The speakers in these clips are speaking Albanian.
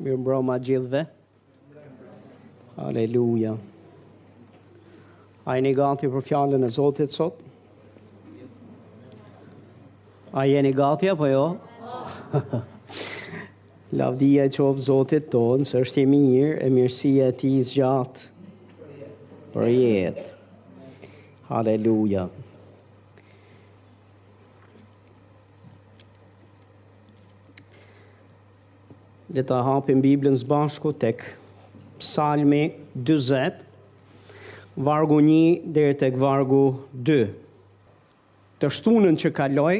Mirë mbrëma gjithëve. Aleluja. A jeni gati për fjalën e Zotit sot? A jeni gati apo jo? Lavdia i qoftë Zotit tonë, se është i mirë, e mirësia e tij zgjat përjetë. Aleluja. Le ta hapim Biblën së bashku tek Psalmi 40, vargu 1 deri tek vargu 2. Të shtunën që kaloi,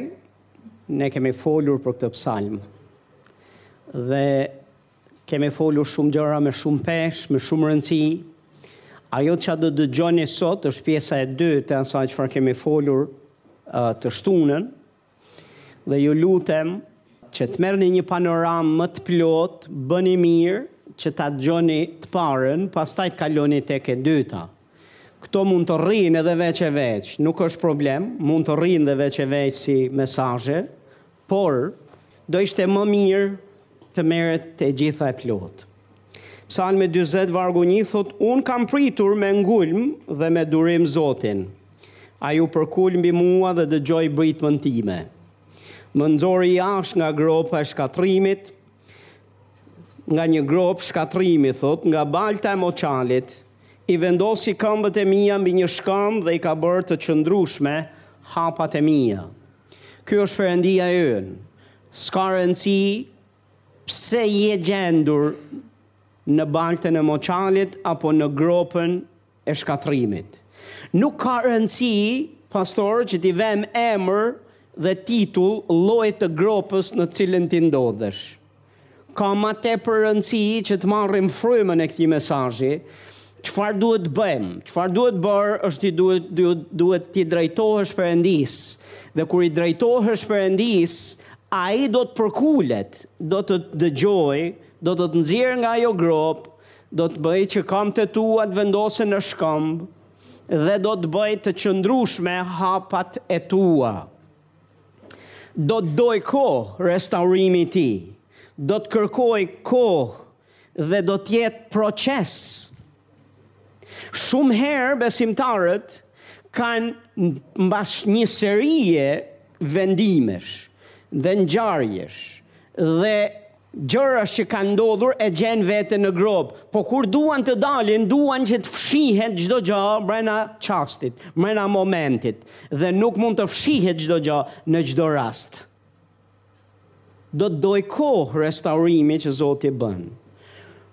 ne kemi folur për këtë psalm. Dhe Kemi folur shumë gjëra me shumë peshë, me shumë rëndësi. Ajo çka do të dëgjoni sot është pjesa e dytë e asaj çfarë kemi folur të shtunën dhe ju lutem që të merrni një panoramë më të plotë, bëni mirë që ta dëgjoni të parën, pastaj të kaloni tek e dyta. Këto mund të rrinë edhe veç e veç, nuk është problem, mund të rrinë dhe veç e veç si mesazhe, Por, do ishte më mirë të merret e gjitha e plotë. Psalmi dyzet vargu një thotë, Unë kam pritur me ngulm dhe me durim Zotin. Ai u përkul mbi mua dhe dëgjoi britmën time. Më nxori jashtë nga gropa e shkatërrimit, nga një gropë shkatërrimi, thotë, nga balta e moçalit, i vendosi këmbët e mia mbi një shkëmb dhe i ka bërë të qëndrueshme hapat e mia. Ky është Perëndia ynë. S'ka rëndësi pse je gjendur në baltën e moçalit apo në gropën e shkatërrimit. Nuk ka rëndësi, pastor, që t'i vëmë emër dhe titull llojit të gropës në të cilën ti ndodhesh. Ka më tepër rëndësi që të marrim frymën e këtij mesazhi, çfarë duhet të bëjmë? Çfarë duhet bërë është ti duhet duhet t'i drejtohesh Perëndisë. Dhe kur i drejtohesh Perëndisë, ai do të përkulet, do të të dëgjojë, do të të nxjerrë nga ajo gropë, do të bëjë që këmbët e tua të vendosen në shkëmb dhe do të bëjë të qëndrueshme hapat e tua. Do të dojë kohë restaurimi i tij, do të kërkojë kohë dhe do të jetë proces. Shumë herë besimtarët kanë mbas një serie vendimesh dhe ngjarjesh dhe Gjërash që kanë ndodhur e gjejnë veten në gropë, po kur duan të dalin, duan që të fshihet çdo gjë mbrenda çastit, mbrenda momentit, dhe nuk mund të fshihet çdo gjë në çdo rast. Do të dojë kohë restaurimi që Zoti bën.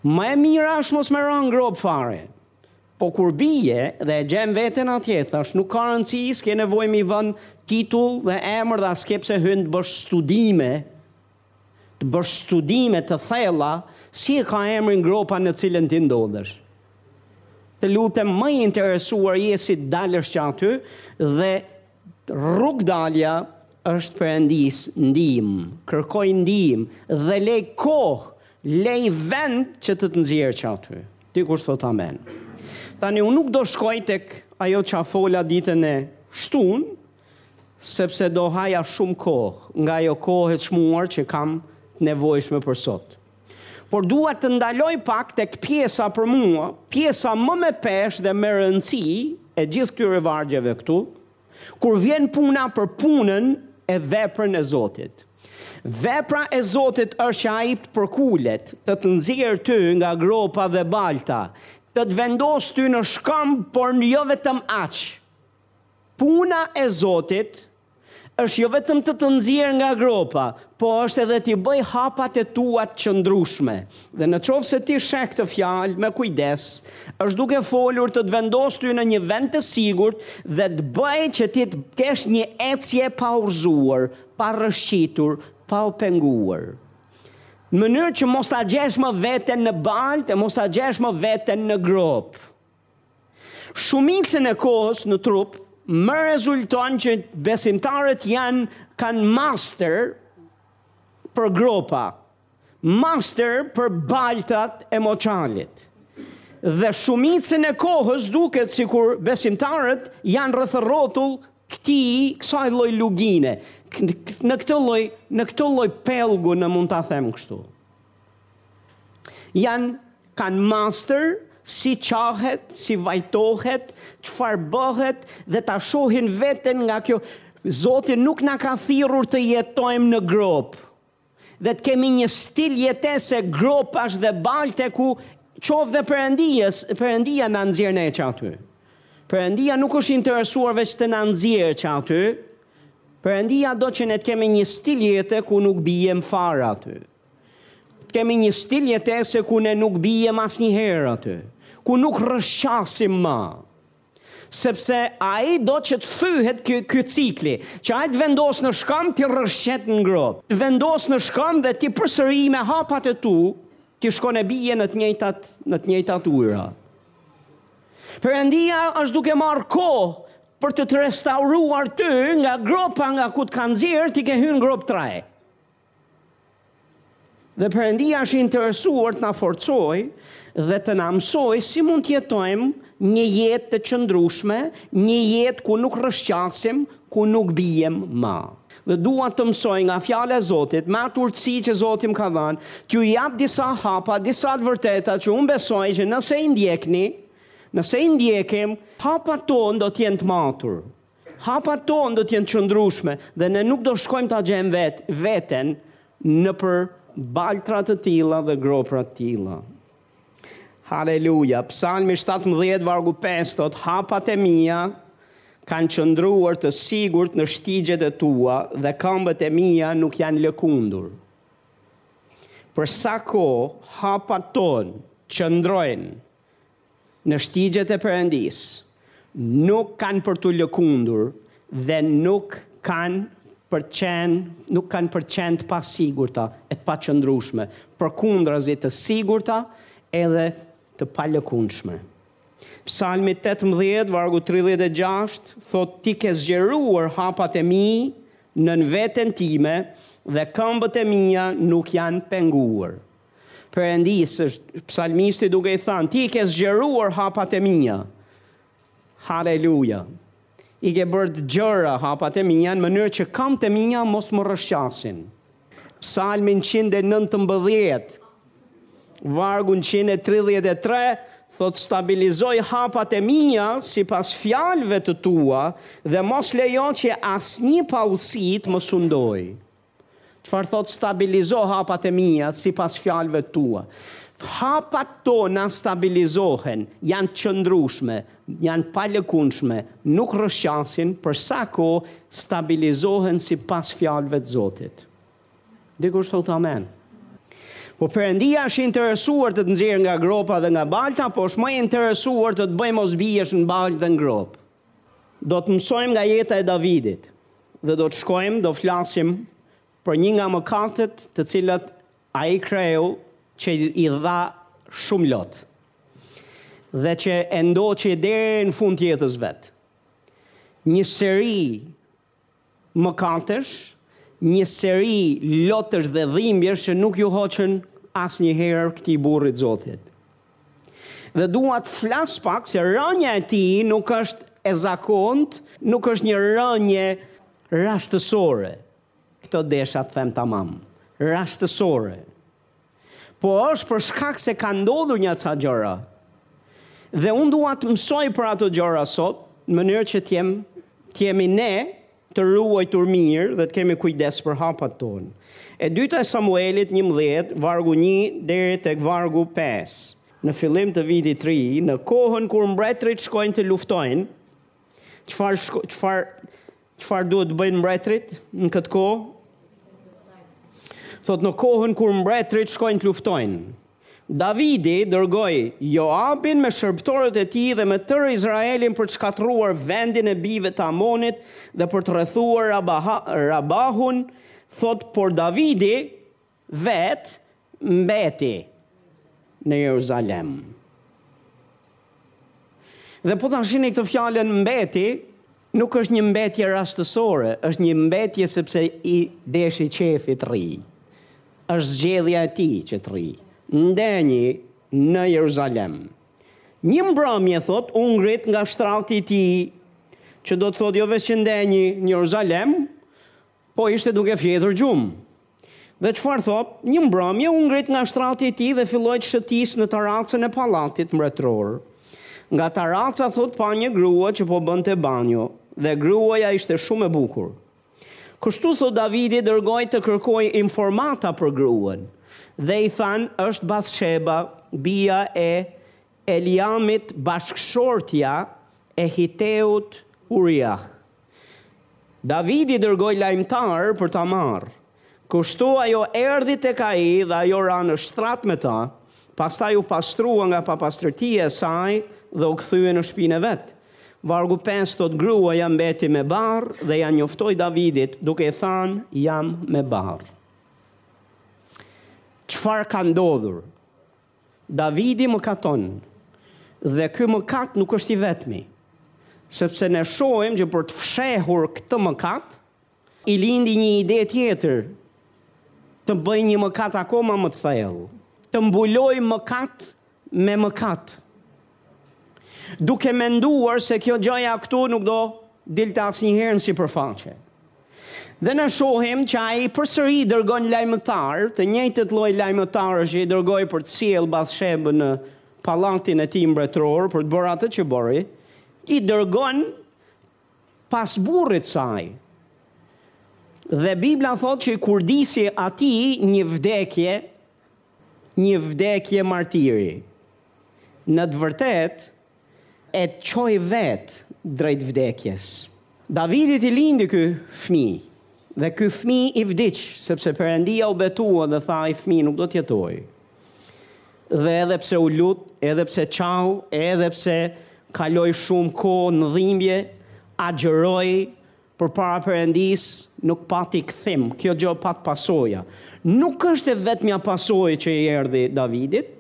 Më e mira është mos me ra në gropë fare. Po kur bie dhe e gjen veten atje, thash, nuk ka rëndësi, s'ke nevojë me i vënë titull dhe emër dhe as ke pse hyn të bësh studime, Të bësh studime të thella, si e ka emrin gropa në cilën ti ndodhesh. Të lutem më i interesuar je si të dalësh që aty dhe rrugëdalja është Perëndisë ndihmë, kërkoj ndihmë dhe lej kohë, lej vend që të të nxjerrë që aty. Dikush thotë amen. Tani unë nuk do shkoj tek ajo që fola ditën e shtunë, sepse do haja shumë kohë nga ajo kohë e çmuar që kam të nevojshme për sot. Por dua të ndaloj pak tek pjesa për mua, pjesa më me peshë dhe me rëndësi e gjithë këtyre vargjeve këtu, kur vjen puna për punën e veprën e Zotit. Vepra e Zotit është që Ai të përkulet, të të nxjerrë ty nga gropa dhe balta, të të vendosë ty në shkëmb, por jo vetëm aq, Puna e Zotit është jo vetëm të të nxjerrë nga gropa, po është edhe t'i bëjë hapat e tua të qëndrueshme. Dhe në qoftë se ti sheh këtë fjalë me kujdes, është duke folur të të vendosë ty në një vend të sigurt dhe të bëjë që ti të kesh një ecje pa u rrëzuar, pa rrëshqitur, pa u penguar. Në mënyrë që mos ta gjesh më veten në baltë e mos ta gjesh më veten në gropë. Shumicën e kohës në trup më rezulton që besimtarët janë kanë master për gropa, master për baltat e moçalit. Dhe shumicën e kohës duket sikur besimtarët janë rrethërrotull këtij kësaj lloj lugine, në këtë lloj në këtë lloj pellgu në mund ta them kështu. Janë kanë master si qahet, si vajtohet, çfarë bëhet dhe ta shohin veten nga kjo Zoti nuk na ka thirrur të jetojmë në gropë dhe të kemi një stil jetese gropash dhe balte ku qoftë dhe Perëndis, Perëndia na nxjerr ne që aty. Perëndia nuk është interesuar veç të na nxjerrë që aty. Perëndia do që ne të kemi një stil jete ku nuk bijem fare aty. Kemi një stil jetese ku ne nuk biem asnjëherë aty, ku nuk rrëshqasim më. Sepse ai do që të thyhet ky, ky cikli, që ai të vendos në shkamb ti rrëshqet në gropë. Të vendos në shkamb dhe ti përsëri me hapat e tu, ti shkon e bie në të njëjtat, në të njëjtat ujëra. Perëndia është duke marrë kohë për të të restauruar ty nga gropa nga ku të ka nxjerrë, ti ke hyrë në gropë trajë. Dhe Perëndia është i interesuar të na forcojë dhe të na mësojë si mund të jetojmë një jetë të qëndrueshme, një jetë ku nuk rrëshqasim, ku nuk biem më. Dhe dua të mësoj nga Fjala e Zotit, me atë urtësi që Zoti më ka dhënë, t'ju jap disa hapa, disa të vërteta që unë besoj që nëse i ndjekni, nëse i ndjekim, hapat tonë do të jenë të matur. Hapat tonë do të jenë të qëndrueshme dhe ne nuk do shkojmë ta gjejmë vetë veten nëpër baltra të tilla dhe gropra të tilla. Haleluja! Psalmi shtatëmbëdhjetë vargu pesë thotë, Hapat e mia kanë qëndruar të sigurt në shtigjet e tua dhe këmbët e mia nuk janë lëkundur. Për sa kohë hapat tonë qëndrojnë Në shtigjet e Perëndisë nuk kanë për t'u lëkundur dhe nuk kanë për të qenë nuk kanë për të qenë të pasigurta e të paqëndrueshme, përkundrazi të sigurta edhe të palëkundshme. Psalmi tetëmbëdhjetë, vargu tridhjetë e gjashtë, thotë, Ti ke zgjeruar hapat e mia nën veten time dhe këmbët e mia nuk janë penguar. Perëndisë është psalmisti duke i thënë, ti i ke zgjeruar hapat e mia. Haleluja. I ke bërë të gjëra hapat e mia në mënyrë që këmbët e mia mos më rrëshqasin. Psalmi 119, vargu 133, thotë stabilizoji hapat e mia sipas fjalëve të tua dhe mos lejo që asnjë paudhësi të më sundojë. Çfarë thotë stabilizo hapat e mia sipas fjalëve të tua? Hapat tona stabilizohen, janë të qëndrueshme, janë palëkundshme, nuk rrëshqasin për sa kohë stabilizohen sipas fjalëve të Zotit. Dikush thotë amen. Po Perëndia është i interesuar të të nxjerrë nga gropa dhe nga balta, po është më i interesuar të të bëjë mos biesh në baltë dhe në gropë. Do të mësojmë nga jeta e Davidit dhe do të shkojmë do flasim për një nga mëkatet të cilat ai kreu që i dha shumë lot dhe që e ndoqi deri në fund të jetës vet. Një seri mëkatesh, një seri lotësh dhe dhimbjesh që nuk iu hoqën asnjëherë këtij burri të Zotit. Dhe dua të flas pak se rënia e tij nuk është e zakontë, nuk është një rënie rastësore. Këtë desha të them tamam. Rastësore. Po është për shkak se ka ndodhur nja ca gjëra. Dhe unë dua të mësoj për ato gjëra sot, në mënyrë që të jemi ne të ruajtur mirë dhe të kemi kujdes për hapat tonë. E dyta e Samuelit 11, vargu 1 deri tek vargu 5. Në fillim të vitit të ri, në kohën kur mbretërit shkojnë të luftojnë, çfarë çfarë Çfarë duhet të bëjnë mbretërit në këtë kohë? Thotë në kohën kur mbretërit shkojnë të luftojnë. Davidi dërgoi Joabin me shërbëtorët e tij dhe me tërë Izraelin për të shkatërruar vendin e bijve të Amonit dhe për të rrethuar Rabahun, thotë por Davidi Vetë mbeti në Jeruzalem. Dhe po ta shihni këtë fjalën mbeti, nuk është një mbetje rastësore, është një mbetje sepse i deshi qejfi të rrijë. Është zgjedhja e tij që të rrijë. Ndenji në Jeruzalem. Një mbrëmje thotë u ngrit nga shtrati i tij, që do të thotë jo veç që ndenji në Jeruzalem, Po ishte duke fjetur gjumë. Dhe çfarë thotë? Një mbrëmje u ngrit nga shtrati i tij dhe filloi të shëtisë në taracën e pallatit mbretëror. Nga taraca, thotë, pa një grua që po bënte banjo, dhe gruaja ishte shumë e bukur. Kështu, thotë, Davidi dërgoi të kërkojë informata për gruan dhe i thanë, Është Bathsheba, bija e Eliamit bashkëshortja e Hiteut Uriah. Davidi dërgoi lajmëtarë për ta marrë. Kështu ajo erdhi tek ai dhe ajo ra në shtrat me të, pastaj u pastrua nga papastërtia e saj dhe u kthye në shtëpinë e vet. Vargu pesë thotë gruaja mbeti me barrë dhe ia njoftoi Davidit duke i thënë jam me barrë. Çfarë ka ndodhur? Davidi mëkaton, dhe ky mëkat nuk është i vetmi, sepse ne shohim që për të fshehur këtë mëkat, i lindi një ide tjetër, të bëjë një mëkat akoma më të thellë, të mbulojë mëkat me mëkat. duke menduar se kjo gjëja këtu nuk do dilte asnjëherë në sipërfaqe. Dhe ne shohim që ai përsëri i dërgon lajmëtarë, të njëjtët lloj lajmëtarësh që i dërgoi për të sjellë Bathshebën në pallatin e tij mbretëror për të bërë atë që bëri, i dërgon pas burrit të saj. Dhe Bibla thotë që i kurdisi atij një vdekje Një vdekje martiri. Në të vërtetë, e çoi vetë drejt vdekjes. Davidit i lindi ky fëmijë, dhe ky fëmijë i vdiq, sepse Perëndia u betua dhe tha, Ai fëmijë nuk do të jetojë. Dhe edhe pse u lut, edhe pse qau, edhe pse kaloi shumë kohë në dhimbje, agjëroi Përpara Perëndisë nuk pati kthim, kjo gjë pat pasoja. Nuk është e vetmja pasojë që i erdhi Davidit.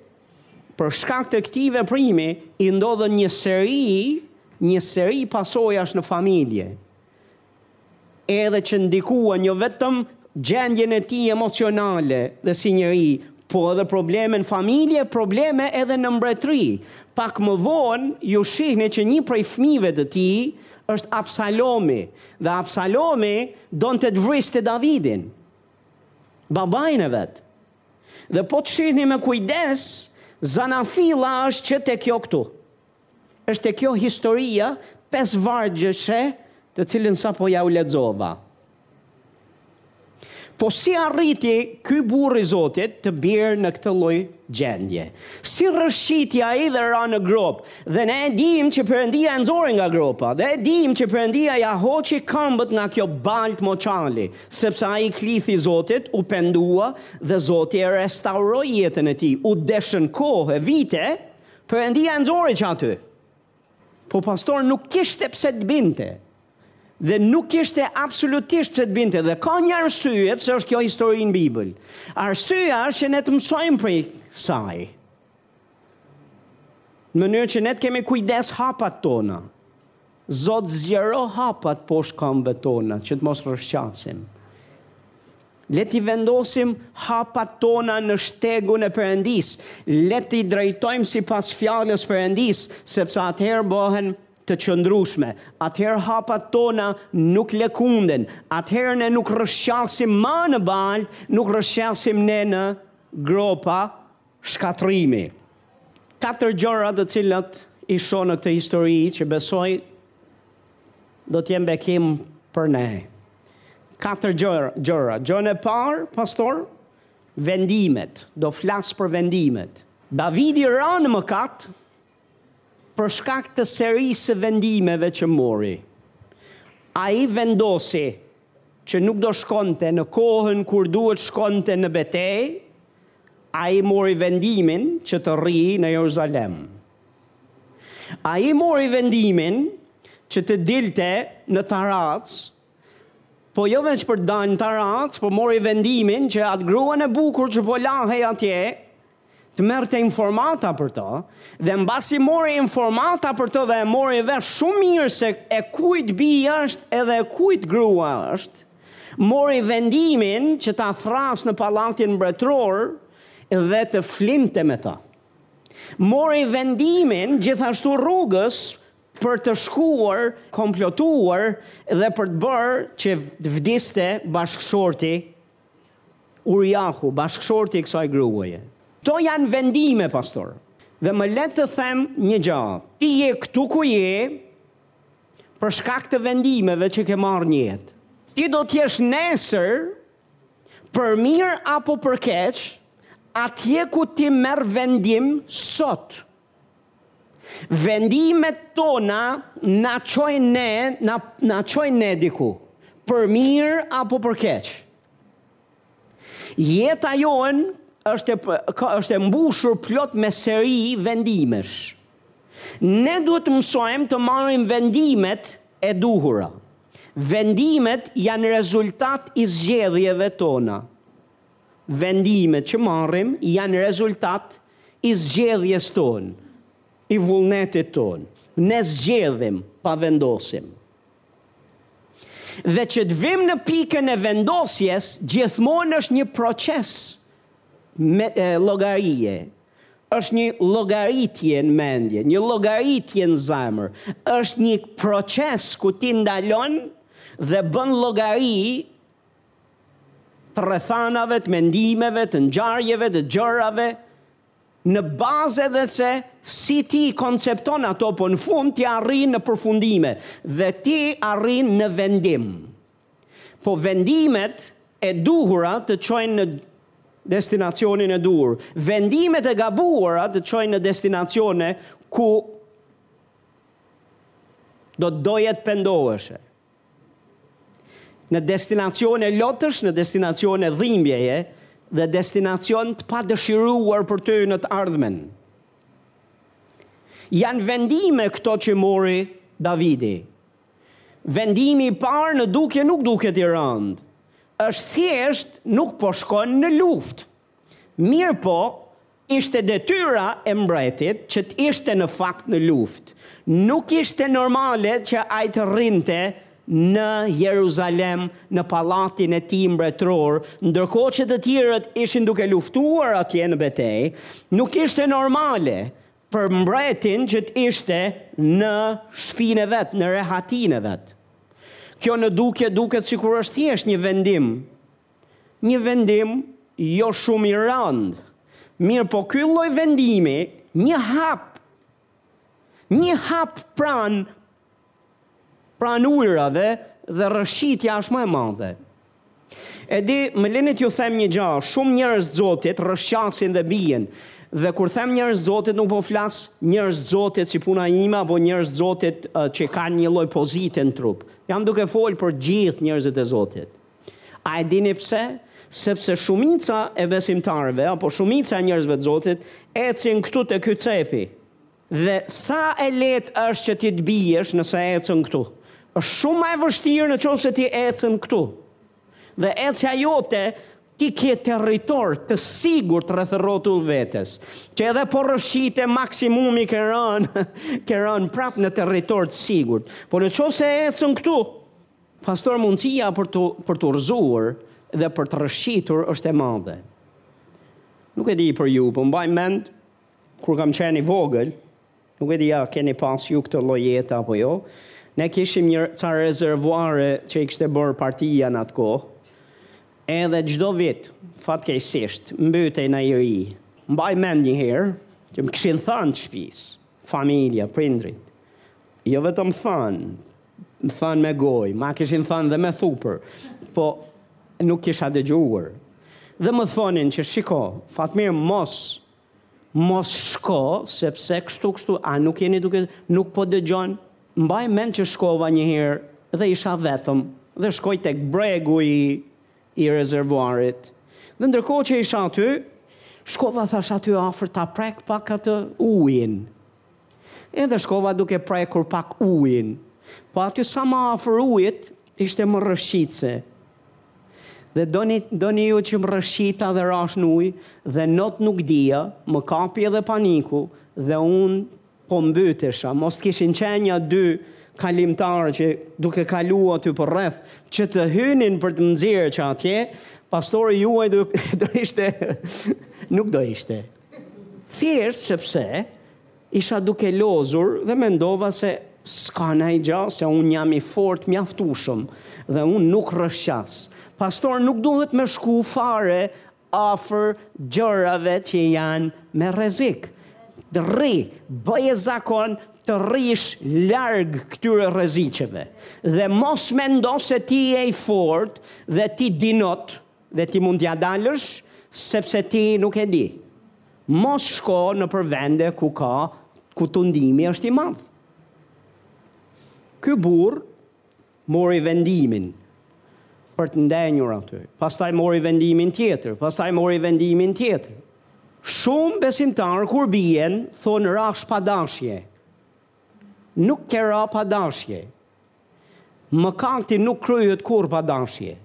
Për shkak të këtij veprimi i ndodhën një seri një seri pasojash në familje, edhe që ndikuan jo vetëm gjendjen e tij emocionale dhe si njeri, po edhe probleme në familje, probleme edhe në mbretëri. Pak më vonë ju shihni që një prej fëmijëve të tij Është Absalomi, dhe Absalomi donte të vriste Davidin, babain e vet. Dhe po të shihni me kujdes, zanafilla është që te kjo këtu. Është te kjo historia pesë vargjëshe, të cilën sapo ja u lexova. Po si arriti ky burrë i Zotit të bjerë në këtë lloj gjendje? Si rrëshqiti ai dhe ra në gropë? Dhe ne e dimë që Perëndia e nxori nga gropa, dhe e dimë që Perëndia ia hoqi këmbët nga kjo baltë moçali, sepse ai i klithi Zotit, u pendua dhe Zoti e restauroi jetën e tij, u deshën kohë e vite, Perëndia e nxori që aty. Po pastor nuk kishte pse të binte. Dhe nuk kishte absolutisht pse të binte dhe ka një arsye pse është kjo histori në Bibël. Arsyeja është që ne të mësojmë prej saj. Në mënyrë që ne të kemi kujdes hapat tona. Zot zgjero hapat poshtë këmbëve tona që të mos rrëshqasim. Le t'i vendosim hapat tona në shtegun e Perëndisë, le t'i drejtojmë sipas Fjalës Perëndisë, sepse atëherë bëhen të qëndrueshme, atëherë hapat tona nuk lëkunden, atëherë ne nuk rrëshqasim ma në baltë, nuk rrëshqasim ne në gropa, Shkatërrimi. Katër gjëra të cilat i shoh në këtë histori që besoj do të jenë bekim për ne. Katër gjëra. Gjën e parë, pastor, vendimet. Do flas për vendimet. Davidi ra në mëkat Për shkak të serisë së vendimeve që mori, ai vendosi që nuk do shkonte në kohën kur duhet shkonte në betejë, ai mori vendimin që të rrijë në Jeruzalem. Ai mori vendimin që të dilte në taracë Po jo veç për të dalë në taracë, po mori vendimin që atë gruan e bukur që po lahej atje, të merrte informata për të, dhe mbasi mori informata për të dhe e mori vesh shumë mirë se e kujt bijë është edhe e kujt grua është, mori vendimin që ta thrrasë në pallatin mbretëror dhe të flinte me të. Mori vendimin gjithashtu rrugës Për të shkuar, komplotuar dhe për të bërë që të vdiste bashkëshorti Uriahu, bashkëshorti i kësaj gruaje. Këto janë vendime, pastor. Dhe më le të them një gjë. Ti je këtu ku je për shkak të vendimeve që ke marrë në jetë. Ti do të jesh nesër, për mirë apo për keq, atje ku ti merr vendim sot. Vendimet tona na çojnë ne, na na çojnë ne diku, për mirë apo për keq. Jeta jonë është, është e mbushur plot me seri vendimesh. Ne duhet të mësojmë të marrim vendimet e duhura. Vendimet janë rezultat i zgjedhjeve tona. Vendimet që marrim janë rezultat i zgjedhjes tonë, i vullnetit tonë. Ne zgjedhim, pa vendosim. Dhe që të vim në pikën e vendosjes, gjithmonë është një proces me llogarie, është një llogaritje në mendje, një llogaritje në zemër, është një proces ku ti ndalon dhe bën llogari të rrethanave, të mendimeve, të ngjarjeve, të gjërave, në bazë edhe se si ti i koncepton ato, po në fund ti arrin në përfundime dhe ti arrin në vendim. Po vendimet e duhura të çojnë në destinacionin e duhur. Vendimet e gabuara të çojnë në destinacione ku do të doje të pendoheshe. në destinacione lotësh, në destinacione dhimbjeje dhe destinacion të padëshiruar për ty në të ardhmen. Janë vendime këto që mori Davidi. Vendimi i parë në dukje nuk duket i rëndë. Është thjesht nuk po shkon në luftë. Mirëpo, ishte detyra e mbretit që të ishte në fakt në luftë. Nuk ishte normale që ai të rrinte në Jeruzalem, në pallatin e tij mbretëror, ndërkohë që të tjerët ishin duke luftuar atje në betejë. Nuk ishte normale për mbretin që të ishte në shtëpinë e vet, në rehatinë e vet. Kjo në dukje duket sikur është thjesht një vendim Një vendim jo shumë i rëndë, mirëpo ky lloj vendimi një hap një hap pranë pranë ujërave dhe rrëshqitja është më e madhe. E di, më leni t'ju them një gjë, shumë njerëz të Zotit rrëshqasin dhe bien. Dhe kur them njerëz të Zotit nuk po flas njerëz të Zotit si puna ime apo njerëz të Zotit që kanë një lloj pozite në trup. Jam duke folë për gjithë njerëzit e Zotit. A e dini pse? Sepse shumica e besimtarëve, apo shumica e njerëzve të Zotit, ecin këtu te ky cepi. Dhe sa e lehtë është që ti të biesh nëse ecën këtu. Është shumë më e vështirë në qoftë se ti ecën këtu. Dhe ecja jote, ti ke territor të sigurt rreth e rrotull vetes, që edhe po rrëshqite maksimumi ke rënë, ke rënë prapë në territor të sigurt. Po në qoftë se ecën këtu, Pastor mundësia për për t'u rrëzuar dhe për të rrëshqitur është e madhe. Nuk e di për ju, po mbaj mend kur kam qenë i vogël, nuk e di a keni pas ju këtë lloj jete apo jo, ne kishim një ca rezervuare që i kishte bërë partia në atë kohë, edhe çdo vit, fatkeqësisht, mbytej një i ri. Mbaj mend një herë që më kishin thënë të shtëpisë, familja, prindërit, jo vetëm thënë, thënë me gojë, ma kishin thënë dhe me thupër, po nuk kisha dëgjuar. Dhe më thonin që shiko, Fatmir mos mos shko sepse kështu kështu a nuk jeni duke nuk po dëgjon. Mbaj mend që shkova një herë dhe isha vetëm dhe shkoj tek bregu i i rezervuarit. Dhe ndërkohë që isha aty, shkova thash aty afër ta prek pak atë ujin. Edhe shkova duke prekur pak ujin, po aty sa më afër ujit ishte më rrëshqitëse. Dhe doni, doni ju që më rrëshqita dhe rash n'ujë dhe not nuk dija, më kapi edhe paniku dhe unë po mbytesha, mos të kishin qenë nja dy kalimtarë që duke kalu aty përreth, që të hynin për të më nxjerrë që atje, pastori juaj do, do ishte, nuk do ishte. Thjesht sepse isha duke lozur dhe mendova se s'ka naj gja se unë jam i fortë mjaftushëm dhe unë nuk rrëshqas. Pastor nuk duhet me shku fare afër gjërave që janë me rrezik. Rri, bëje zakon të rrish larg këtyre rreziqeve dhe mos mendo se ti je i fortë dhe ti di not, Dhe ti mund t'ia dalësh sepse ti nuk e di. Mos shko nëpër vende ku ka ku tundimi është i madh. Ky burrë mori vendimin për të ndenjur aty. Pastaj mori vendimin tjetër, pastaj mori vendimin tjetër. Shumë besimtarë kur bien thonë rashë pa dashje. Nuk ke ra pa dashje. Mëkati nuk kryhet kurrë pa dashje.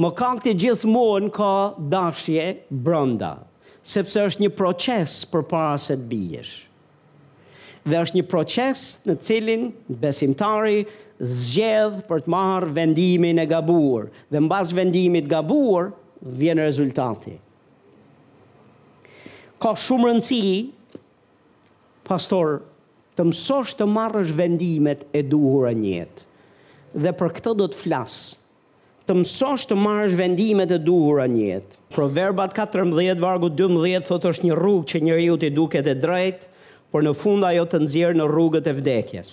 Mëkati gjithmonë ka dashje brenda, sepse është një proces përpara se të biesh. Dhe është një proces në cilin besimtari zgjedh për të marrë vendimin e gabuar, dhe mbas vendimit gabuar vjen rezultati. Ka shumë rëndësi Pastor, të mësosh të marrësh vendimet e duhura në jetë. Dhe për këtë do të flas. Të mësosh të marrësh vendimet e duhura në jetë. Proverbat katërmbëdhjetë vargu dymbëdhjetë thotë është një rrugë që njeriut i duket e drejtë, por në fund ajo të nxjerr në rrugët e vdekjes.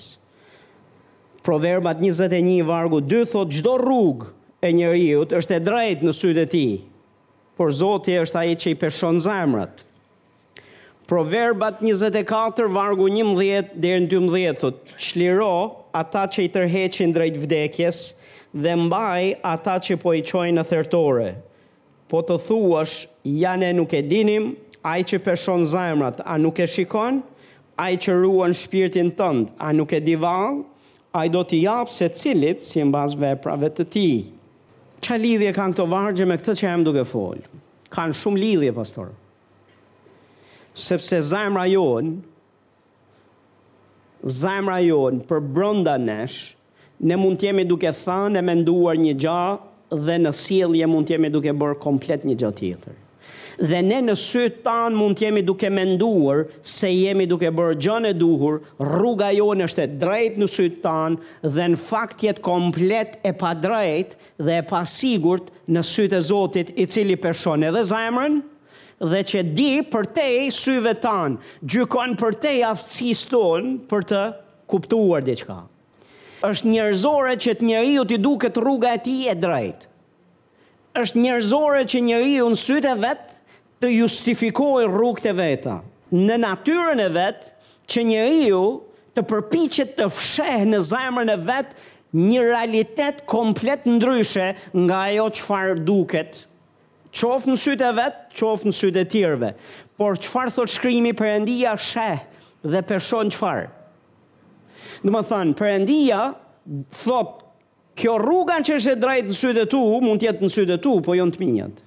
Proverbat njëzet e një vargu dy thotë çdo rrugë e njeriut është e drejtë në sytë e tij, por Zoti është ai që i peshon zemrat. Proverbat njëzet e katër vargu njëmbëdhjetë deri në dymbëdhjetë thotë, Çliro ata që i tërheqin drejt vdekjes dhe mbaj ata që po i çojnë në thertore. Po të thuash, Ja ne nuk e dinim, Ai që peshon zemrat, a nuk e shikon? Ai që ruan shpirtin tënd, a nuk e di vallë? Ai do t'i japë secilit simbas veprave të tij. Ça lidhje kanë këto vargje me këtë që jam duke folë? Kanë shumë lidhje, pastor. Sepse zemra jonë, zemra jonë përbrënda nesh, ne mund të jemi duke thënë e menduar një gja dhe në sjellje mund të jemi duke bërë komplet një gja tjetër. Dhe ne në sytë tanë mund të jemi duke menduar se jemi duke bërë gjënë e duhur, rruga jonë është e drejtë në sytë tanë dhe në fakt jetë komplet e padrejtë, dhe e pasigurt në sytë e Zotit i cili peshon edhe zemrën dhe që di përtej syve tanë, gjykon përtej aftësisë tonë për të kuptuar diçka. Është njerëzore që të njeriut t'i duket rruga e tij e drejtë. Është njerëzore që njeriu në sytë e vet të justifikojë rrugët e veta, në natyrën e vet që njeriu të përpiqet të fshehë në zemrën e vet një realitet komplet ndryshe nga ajo çfarë duket qoftë në sytë e vet, qoftë në sytë e të tjerëve. Por çfarë thotë shkrimi Perëndia sheh dhe peshon çfarë? Domethënë, Perëndia thotë Kjo rruga që është e drejtë në sytë e tu, mund të jetë në sytë e tu, po jo në të miat.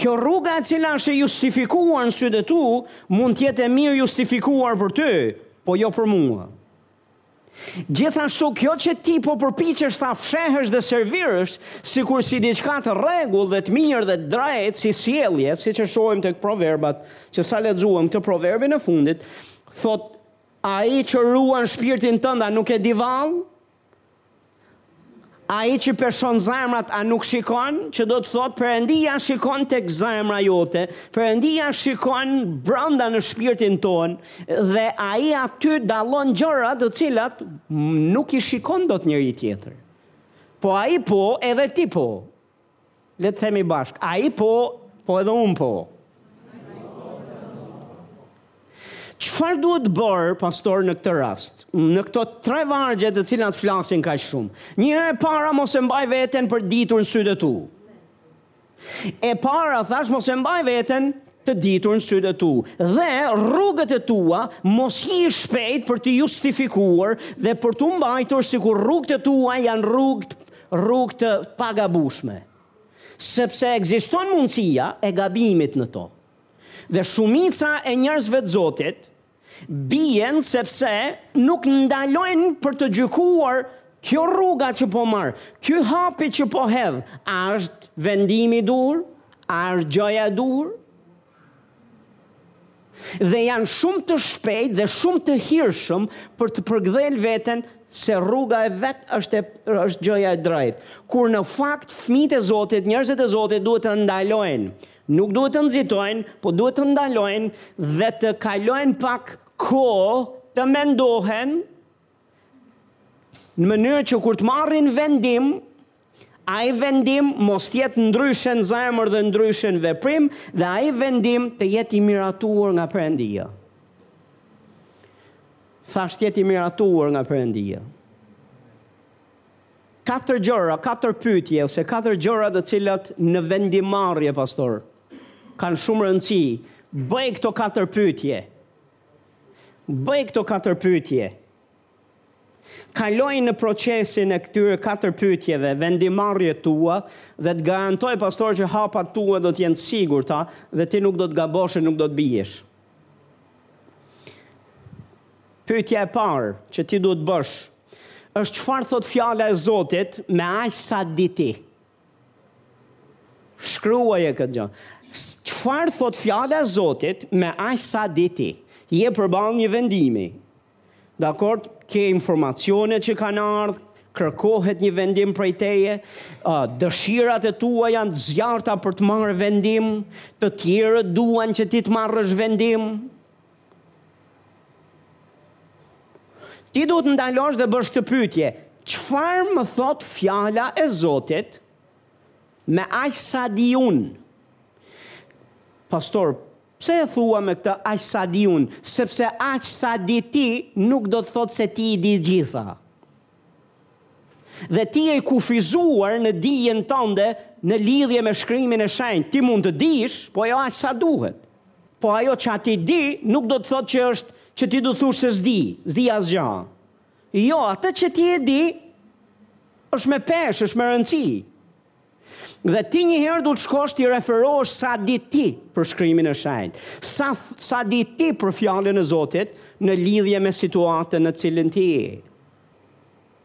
Kjo rruga e cila është e justifikuar në sytë e tu, mund të jetë e mirë justifikuar për ty, po jo për mua. Gjithashtu kjo që ti po përpiqesh ta fshehësh dhe servirësh sikur si diçka të rregullt dhe të mirë dhe të drejtë si sjellje, siç e shohim tek proverbat, që sa lexuam këtë proverbin e fundit, thotë Ai që ruan shpirtin tënd a nuk e di vallë? Ai që peshon zemrat a nuk shikon? Që do të thotë Perëndia shikon tek zemra jote, Perëndia shikon brenda në shpirtin tonë dhe ai aty dallon gjëra të cilat nuk i shikon dot njeri tjetër. Po ai po, edhe ti po. Le të themi bashkë, ai po, po edhe unë po. Çfarë duhet bërë pastor në këtë rast? Në këto tre vargje të cilat flasin kaq shumë. Një herë e para mos e mbaj veten për ditur në sytë tu. E para thashë mos e mbaj veten të ditur në sytë e tu dhe rrugët e tua mos hy shpejt për të justifikuar dhe për t'u mbajtur sikur rrugët e tua janë rrugë rrugë të pagabueshme, sepse ekziston mundësia e gabimit në to. Dhe shumica e njerëzve të Zotit bien sepse nuk ndalojnë për të gjykuar kjo rruga që po marr, ky hapi që po hedh, a është vendimi i duhur, a është gjëja e duhur? Dhe janë shumë të shpejtë dhe shumë të hirshëm për të përkdhelë veten se rruga e vet është e është gjëja e drejtë, kur në fakt fëmijët e Zotit, njerëzit e Zotit duhet të ndalojnë, nuk duhet të nxitojnë, po duhet të ndalojnë dhe të kalojnë pak kohë të mendohen në mënyrë që kur të marrin vendim, Ai vendim mos të jetë ndryshe në zemër dhe ndryshe në veprim dhe ai vendim të jetë i miratuar nga Perëndia. Thashë të jetë i miratuar nga Perëndia. Katër gjëra, katër pyetje ose katër gjëra të cilat në vendimmarrje pastor kanë shumë rëndësi. Bëj këto katër pyetje. Bëj këto katër pyetje. Kaloji në procesin e këtyre katër pyetjeve vendimmarrjet tua dhe të garantoj pastor që hapat tua do të jenë të sigurta dhe ti nuk do të gabosh e nuk do të biesh. Pyetja e parë që ti duhet të bësh është çfarë thot fjala e Zotit me aq sa di ti. Shkruaje këtë gjë. Çfarë thot fjala e Zotit me aq sa di ti. Je përballë një vendimi. Dakord, ke informacione që kanë ardhur, kërkohet një vendim prej teje, dëshirat e tua janë të zjarrta për të marrë vendim, të tjerët duan që ti të marrësh vendim. Ti duhet të ndalosh dhe bësh këtë pyetje, çfarë më thot fjala e Zotit me aq sa di unë? Pastor, Pse e thua me këtë aq sa di unë, sepse aq sa di ti nuk do të thotë se ti i di të gjitha. Dhe ti je i kufizuar në dijen tënde në lidhje me Shkrimin e Shenjtë. Ti mund të dish, po jo aq sa duhet. Po ajo që ti di nuk do të thotë që është që ti do thush se s'di, s'di asgjë. Jo, atë që ti e di është me peshë, është me rëndësi. Dhe ti një herë duhet të shkosh t'i referohesh sa di ti për shkrimin e shenjtë, sa, sa di ti për fjalën e Zotit në lidhje me situatën në cilin ti je.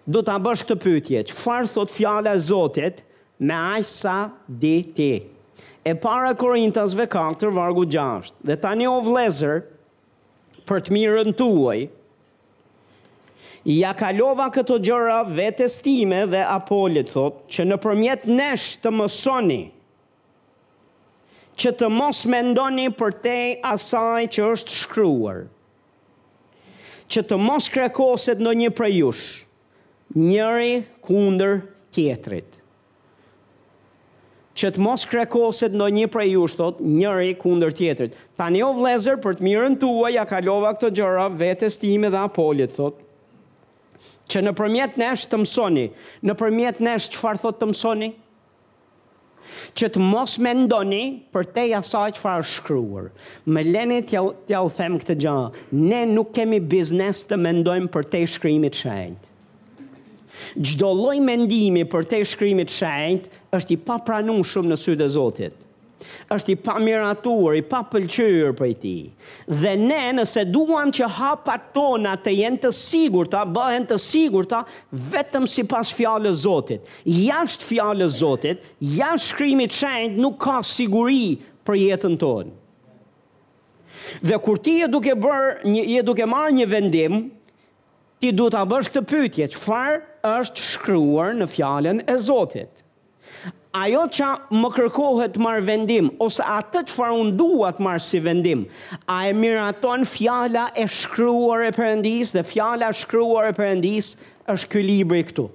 Duhet ta bësh këtë pyetje, çfarë thot fjala e Zotit me aq sa di ti. E para Korintasve 4, vargu 6, dhe tani o vëllezër, për të mirën tuaj, Ia kalova këto gjëra vetes time dhe Apolit, thotë, që nëpërmjet nesh të mësoni që të mos mendoni përtej asaj që është shkruar, që të mos krekoset ndonjë prej jush, njëri kundër tjetrit. Që të mos krekoset ndonjë prej jush thotë njëri kundër tjetrit. Tani o vëllezër për të mirën tuaj ia kalova këto gjëra vetes time dhe Apolit thotë që nëpërmjet nesh të mësoni. Nëpërmjet nesh çfarë thotë të mësoni? Që të mos mendoni përtej asaj çfarë është shkruar. Më leni t'ja t'jua them këtë gjë, ne nuk kemi biznes të mendojmë përtej shkrimit të shenjtë. Çdo lloj mendimi përtej Shkrimit të Shenjtë është i papranueshëm në sytë e Zotit. Është i pamiratuar, i papëlqyer prej Tij. Dhe ne, nëse duam që hapat tona të jenë të sigurta, bëhen të sigurta vetëm sipas Fjalës Zotit. Jashtë Fjalës Zotit, jashtë Shkrimit të Shenjtë nuk ka siguri për jetën tonë. Dhe kur ti je duke bërë, je duke marrë një vendim, Ti duhet ta bësh këtë pyetje, Çfarë është shkruar në Fjalën e Zotit? Ajo që më kërkohet të marr si vendim, ose atë çfarë unë dua të marr si vendim, a e miraton Fjala e shkruar e Perëndisë? Dhe Fjala e shkruar e Perëndisë është ky libri këtu.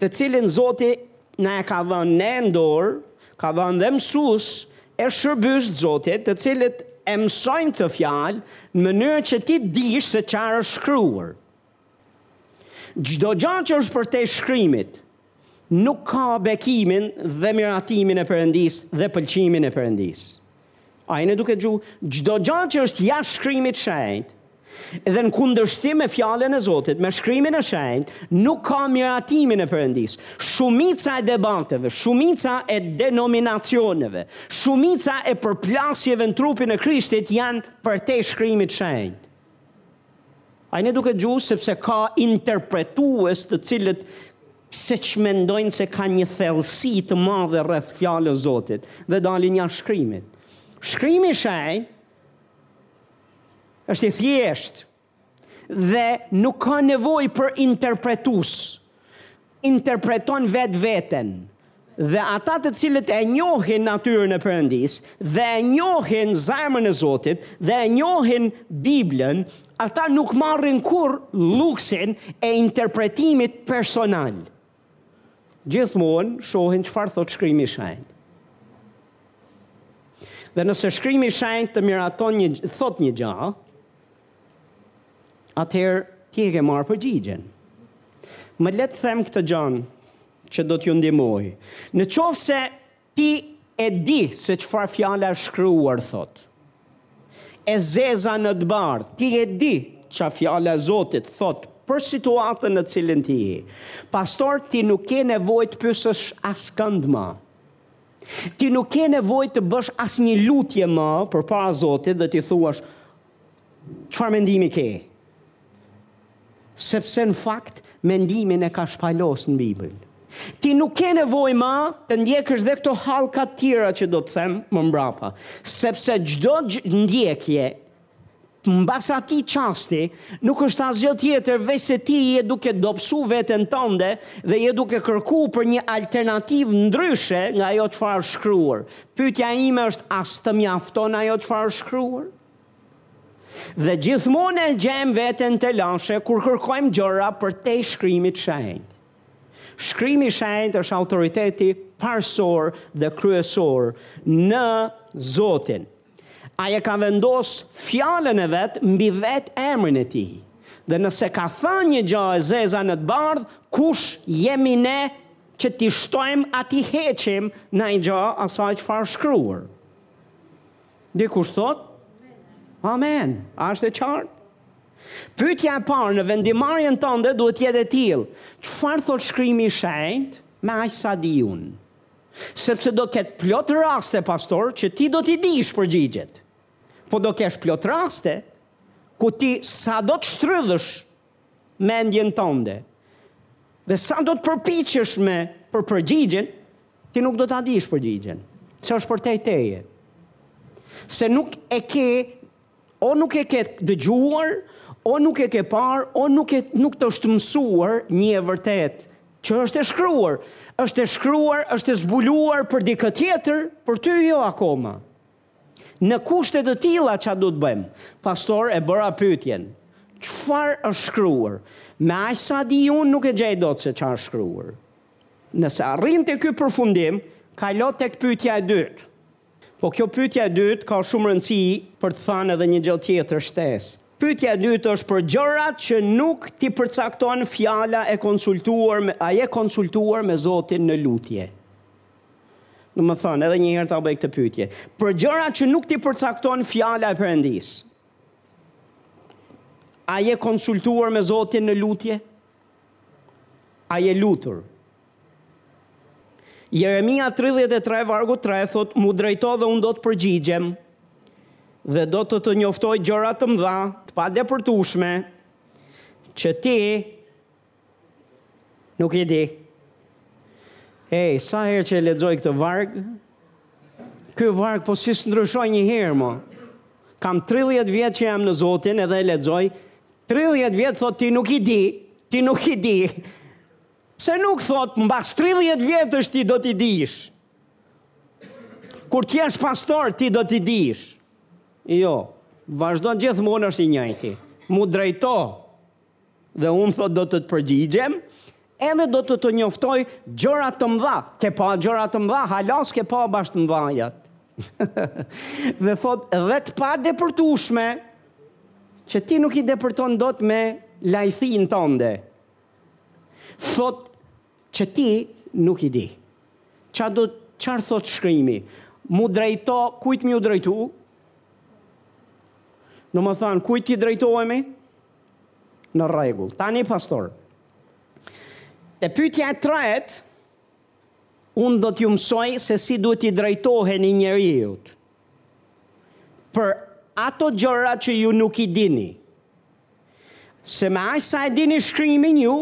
të cilin Zoti na e ka dhënë ne në dorë, ka dhënë dhe mësues e shërbyes të Zotit, të cilët e mësojnë këtë fjalë në mënyrë që ti të dish se çfarë është shkruar. Çdo gjë që është përtej shkrimit nuk ka bekimin dhe miratimin e Perëndisë dhe pëlqimin e Perëndisë. A jeni duke dëgju, çdo gjë që është jashtë Shkrimit të Shenjtë dhe në kundërshtim me Fjalën e Zotit, me Shkrimin e Shenjtë, nuk ka miratimin e Perëndisë. Shumica e debateve, shumica e denominacioneve, shumica e përplasjeve në trupin e Krishtit janë përtej Shkrimit të Shenjtë. A jeni duke dëgju sepse ka interpretues të cilët seç mendojnë se ka një thellësi të madhe rreth Fjalës së Zotit dhe dalin jashtë Shkrimit. Shkrimi i Shenjtë është i thjeshtë dhe nuk ka nevojë për interpretues. Interpreton vetë veten. Dhe ata të cilët e njohin natyrën e Perëndisë dhe e njohin zemrën e Zotit dhe e njohin Biblën, ata nuk marrin kurrë luksin e interpretimit personal. Gjithmonë shohin çfarë thotë Shkrimi i Shenjtë. Dhe nëse Shkrimi i Shenjtë të miraton një thotë një gjë, atëherë ti e ke marrë përgjigjen. Më le të them këtë gjanë që do t'ju ndihmojë. Në qoftë se ti e di se çfarë fjala e shkruar thotë, e zeza në të bardhë, ti e di ça fjala e Zotit thotë për situatën në të cilën ti je. Pastaj, ti nuk ke nevojë të pyesësh askënd më. Ti nuk ke nevojë të bësh asnjë lutje më përpara Zotit dhe t'i thuash, Çfarë mendimi ke? Sepse në fakt mendimin e ka shpalos në Bibël. Ti nuk ke nevojë ma të ndjekësh dhe këto hallka të tjera që do të them më mbrapa, sepse çdo ndjekje mbas atij çasti nuk është asgjë tjetër veçse ti je duke dobësu veten tënde dhe je duke kërku për një alternativë ndryshe nga ajo çfarë është shkruar. Pyetja ime është a s'të mjafton ajo çfarë është shkruar? Dhe gjithmonë e gjejmë veten telashe kur kërkojmë gjëra përtej shkrimit të shenjtë. Shkrimi i shenjtë është autoriteti parësor dhe kryesor në Zotin. Ai e ka vendos fjalën e vet mbi vetë emrin e tij. Dhe nëse ka thënë një gjë e zeza në të bardhë, kush jemi ne që t'i shtojmë a t'i heqim naj gja asaj çfarë është shkruar dikush thotë amen a është e qartë Pyetja e parë në vendimarrjen tënde duhet të jetë e tillë, çfarë thotë shkrimi i shenjtë me aq sa di unë? Sepse do ketë plot raste pastor që ti do t'i dish përgjigjet. Po do kesh plot raste ku ti sado të shtrydhësh mendjen tënde. Dhe sado të përpiqesh me për përgjigjen, ti nuk do ta dish përgjigjen, se është përtej teje. Se nuk e ke o nuk e ke dëgjuar, o nuk e ke parë, o nuk e nuk të është mësuar një e vërtetë që është e shkruar, është e shkruar, është e zbuluar për dikë tjetër, për ty jo akoma. Në kushte të tilla ça duhet të bëjmë? Pastor e bëra pyetjen, çfarë është shkruar? Me aq sa di unë nuk e gjej dot se ça është shkruar. Nëse arrin te ky përfundim, kalo tek pyetja e dytë. Po kjo pyetja e dytë ka shumë rëndësi për të thënë edhe një gjë tjetër shtesë. Pyetja e dytë është për gjërat që nuk t'i përcakton fjala e konsultuar, a je konsultuar me Zotin në lutje? Domethënë, edhe një herë ta bëj këtë pyetje. Për gjëra që nuk t'i përcakton fjala e Perëndisë. A je konsultuar me Zotin në lutje? A je lutur? Jeremia 33 vargu 3 thotë, m'u drejto dhe unë do të përgjigjem dhe do të të njoftoj gjëra të mëdha, të padepërtueshme, që ti Nuk i di. Ej, sa herë që e lexoj këtë varg, ky varg po si s'ndryshoi një herë mo. Kam 30 vjet që jam në Zotin edhe e lexoj. 30 vjet thotë ti nuk i di, ti nuk i di. Pse nuk thotë mbas 30 vjetësh ti do t'i dish. Kur të jesh pastor ti do t'i dish. Jo, vazhdon gjithmonë është i njëjti. M'u drejto. Dhe unë thotë do të të përgjigjem, edhe do të të njoftoj gjëra të mëdha. Ke pa gjëra të mëdha, hala s'ke pa bash të mëdhajat. dhe thotë dhe të padepërtushme, që ti nuk i depërton dot me lajthinë tënde. Thotë që ti nuk i di. Qa do, çar thotë shkrimi? Mu drejto, kujt me iu drejtu? Domethënë, kujt t'i drejtohemi? Në rregull. Tani pastor. E pyetja e tretë, unë do t'ju mësoj se si duhet t'i drejtoheni njeriut. Për ato gjëra që ju nuk i dini. Se me aq sa e dini shkrimin ju,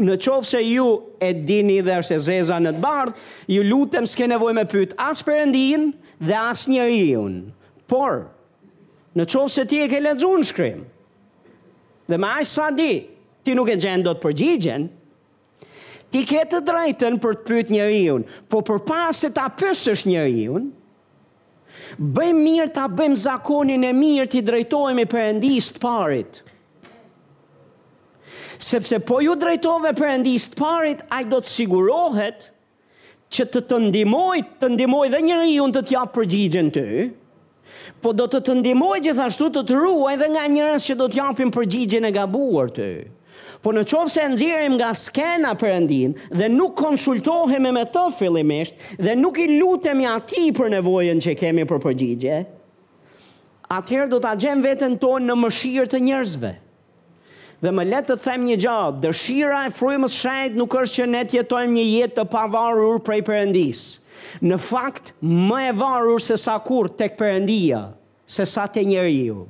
në qoftë se ju e dini dhe është e zeza në të bardhë, ju lutem s'ke nevojë me pyet as Perëndinë dhe as njeriun. Por, Në qoftë se ti e ke lexuar në shkrim, dhe me aq sa di, ti nuk e gjen dot përgjigjen, ti ke të drejtën për të pyet njeriun, po përpara se ta pyesësh njeriun, bëjmë mirë ta bëjmë zakonin e mirë ti drejtohemi Perëndisë të parit. Sepse po ju drejtove Perëndisë të parit, ai do të sigurohet që të të ndimoj,, të ndihmojë dhe njeriun të të japë përgjigjen ty, po do të të ndihmojë gjithashtu të të ruajë dhe nga njerëz që do të japin përgjigjen e gabuar ty. Po në qoftë se e nxjerrim nga skena Perëndinë dhe nuk konsultohemi me të fillimisht dhe nuk i lutemi atij për nevojën që kemi për përgjigje, atëherë do ta gjejmë veten tonë në mëshirë të njerëzve. Dhe më lër të të them një gjë, dëshira e frymës shenjtë nuk është që ne të jetojmë një jetë të pavarur prej Perëndisë. Në fakt, më e varur se sa kurrë tek Perëndia, se sa te njeriu.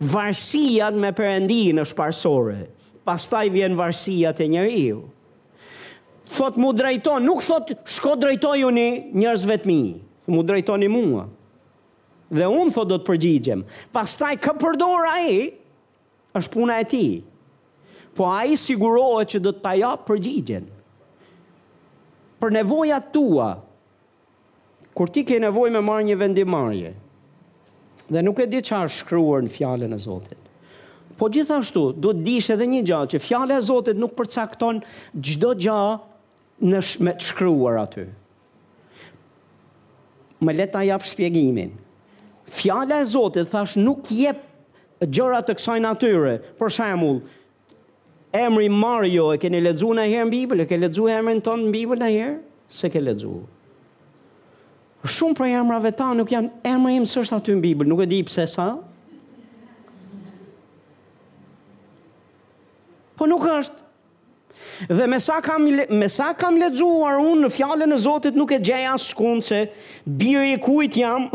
Varësia me Perëndinë është parësore, pastaj vjen varësia te njeriu. Thotë mu drejto, nuk thotë shko drejtojuni njerëzve të mi, mu drejtoni mua. Dhe unë thotë do të përgjigjem. Pastaj kë përdor ai, është puna e tij. Po ai sigurohet që do të ta japë përgjigjen. Për nevojat tua, kur ti ke nevojë me marrë një vendimmarrje, dhe nuk e di ça është shkruar në fjalën e Zotit. Po gjithashtu, duhet të dish edhe një gjë që fjala e Zotit nuk përcakton çdo gjë me të shkruar aty. Më le ta jap shpjegimin. Fjala e Zotit thashë nuk jep gjëra të kësaj natyre. Për shembull, emri Mario e keni lexuar ndonjëherë në Bibël? E ke lexuar emrin tënd në Bibël ndonjëherë? S'e ke lexuar. Shumë prej emrave tanë nuk janë emri im s'është aty në Bibël, nuk e di pse sa. Po nuk është Dhe me sa kam me sa kam lexuar unë në fjalën e Zotit nuk e gjej askund se biri i kujt jam,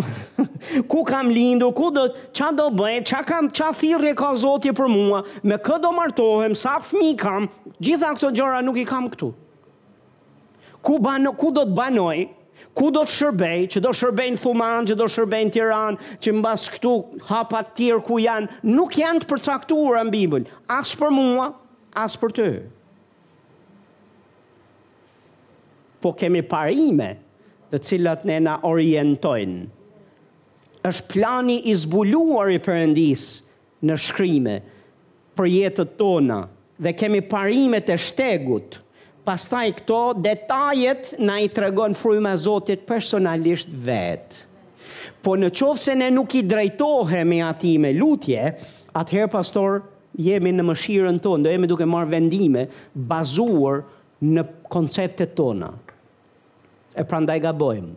ku kam lindur, ku do ça do bëj, ça kam ça thirrje ka Zoti për mua, me kë do martohem, sa fëmijë kam, gjitha këto gjëra nuk i kam këtu. Ku banoj, ku do të banoj, ku do të shërbej, që do shërbej në Thuman, që do shërbej në Tiran, që mbas këtu hapat e tjerë ku janë, nuk janë të përcaktuara në Bibël, as për mua, as për ty. Po kemi parime të cilat ne na orientojnë. Është plani i zbuluar i Perëndisë në shkrime për jetët tona dhe kemi parimet e shtegut, pastaj këto detajet na i tregon fryma e Zotit personalisht vetë. Po në qoftë se ne nuk i drejtohemi atij me lutje, atëherë pastor jemi në mëshirën tonë, do jemi duke marrë vendime bazuar në konceptet tona. E prandaj gabojmë.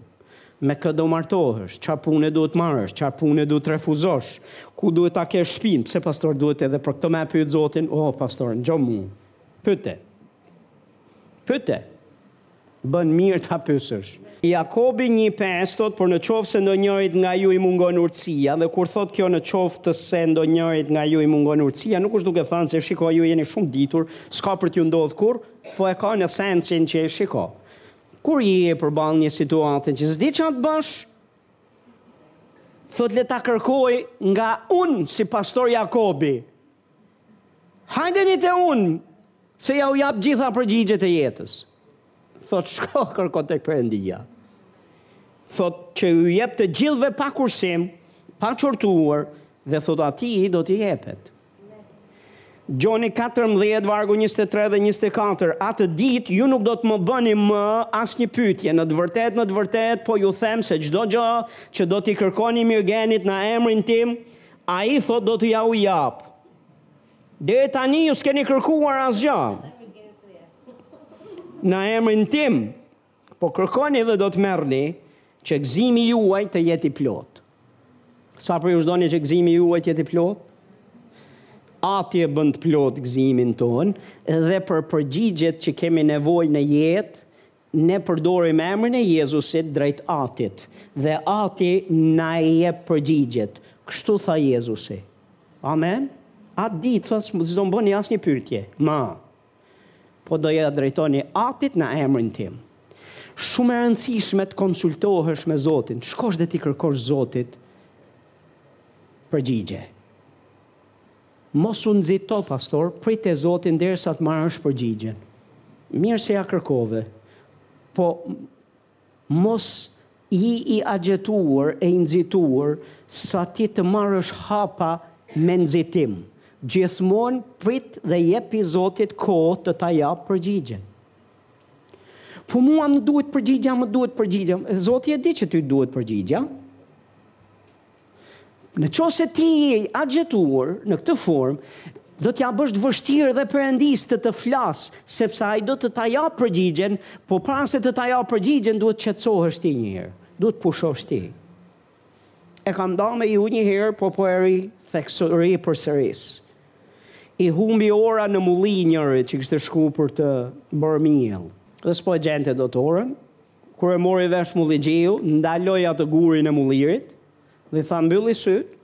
Me kë do martohesh, ça pune duhet të marrësh, ça pune duhet të refuzosh, ku duhet ta kesh shpinë, pse pastor duhet edhe për këtë me e pyet Zotin, oh pastor, ngjo mu. Pyte. Pyte. Bën mirë ta pyesësh. Jakobi një pesë thotë, por në qoftë se ndonjërit nga ju i mungon urtësia, dhe kur thotë kjo në qoftë se ndonjërit nga ju i mungon urtësia, nuk është duke thënë se shiko ju jeni shumë të ditur, s'ka për t'ju ndodhur kurrë, Po e ka në sensin që shiko, kur je përballë një situate që s'di çfarë të bësh, thot le ta kërkojë nga unë si pastor Jakobi. Hajdeni te unë, se jua jap gjitha përgjigjet e jetës. Thot shko kërko tek Perëndia. Thot që u jep të gjithëve pa kursim, pa qortuar dhe thot atij do t'i jepet. Gjoni katërmbëdhjetë vargu njëzet e tre dhe njëzet e katër, Atë ditë ju nuk do të më bëni më asnjë pyetje. Në të vërtetë, në të vërtetë, po ju them se çdo gjë që do t'i kërkoni Mirgenit në emrin tim, ai thotë do t'jua japë. Deri tani ju s'keni kërkuar asgjë në emrin tim, Po kërkoni dhe do të merrni që gëzimi juaj të jetë i plotë. Sa për jush doni që gëzimi juaj të jetë i plotë? Ati e bën të plotë gëzimin tonë dhe për përgjigjet që kemi nevojë në jetë, ne përdorim emrin e Jezusit drejt Atit dhe Ati na e jep përgjigjet. Kështu tha Jezusi. Amen? Atë ditë, tha, s'do më bëni asnjë pyetje. Ma. Po do ia drejtoni atit në emrin tim. Shumë e rëndësishme të konsultohesh me Zotin, të shkosh dhe t'i kërkosh Zotit përgjigje. Mos u nxito, pastor, prit te Zoti derisa të marrësh përgjigjen. Mirë se ja kërkove, po Mos ji i agjituar e i nxituar sa ti të marrësh hapa me nxitim. Gjithmonë prit dhe jepi Zotit kohë të ta japë përgjigjen. Po mua më duhet përgjigja, më duhet përgjigja. Zoti e di që ty të duhet përgjigja. Në qoftë se ti je i agjituar në këtë formë, do t'ja bësh të vështirë dhe Perëndisë të të flasë, sepse ai do të ta japë përgjigjen, po para se të ta japë përgjigjen duhet të qetësohesh ti një herë, duhet të pushosh ti. E kam nda me ju një herë, po po e ritheksoj përsëri, se. I humbi ora në mulli njërit që kishte shku për të bërë miell. Dhe s'po e gjente dot orën, Kur e mori vesh mullixhiu, ndaloi atë gurin e mullirit dhe i tha mbylli sytë,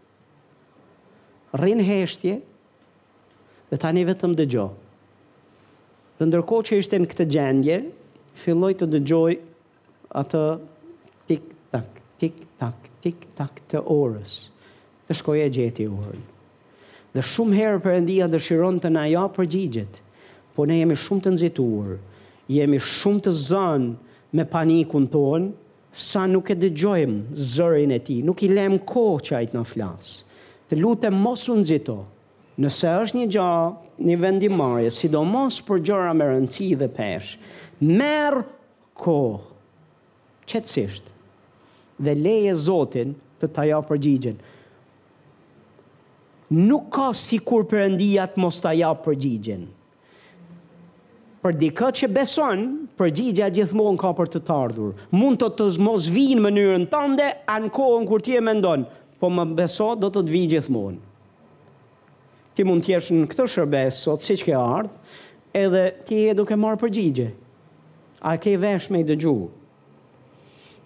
rri në heshtje dhe tani vetëm dëgjo. Dhe ndërkohë që ishte në këtë gjendje, filloi të dëgjojë atë tik-tak, tik-tak, tik-tak të orës. Dhe shkoi e gjeti orën. Dhe shumë herë Perëndia dëshiron të na japë përgjigjet, po ne jemi shumë të nxituar, jemi shumë të zënë me panikun tonë, sa nuk e dëgjojmë zërin e Tij, nuk i lemë kohë që Ai të na flasë. Të lutem mos u nxito. Nëse është një gjë, një vendimmarrje, sidomos për gjëra me rëndësi dhe peshë, merr kohë. qetësisht dhe leje Zotin të ta japë përgjigjen. Nuk ka sikur Perëndia të mos ta japë përgjigjen. Për dikë që beson, përgjigja gjithmonë ka për të të ardhur. Mund të të mos vijë në mënyrën tënde, a në kohën kur ti e mendon, po më beso do të të vijë gjithmonë. Ti mund të jesh në këtë shërbesë sot siç ke ardhur, edhe ti je duke marrë përgjigje. A e ke vesh me i dëgju?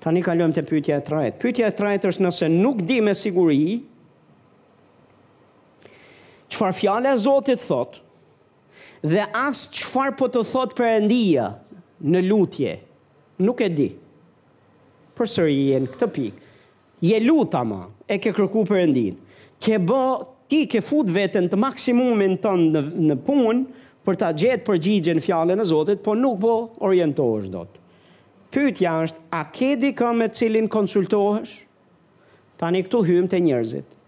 Tani kalojmë te pyetja e tretë. Pyetja e tretë është nëse nuk di me siguri çfarë fjala e Zotit thotë dhe as çfarë po të thot Perëndia në lutje, nuk e di. Përsëri je në këtë pikë. Je lut ama e ke kërku Perëndinë ke bë ti ke fut veten maksimumin tënd në punë për ta gjet përgjigjen në fjalën e zotit po nuk po orientohesh dot pyetja është a ke dikë me cilin konsultohesh tani këtu hyjmë te njerëzit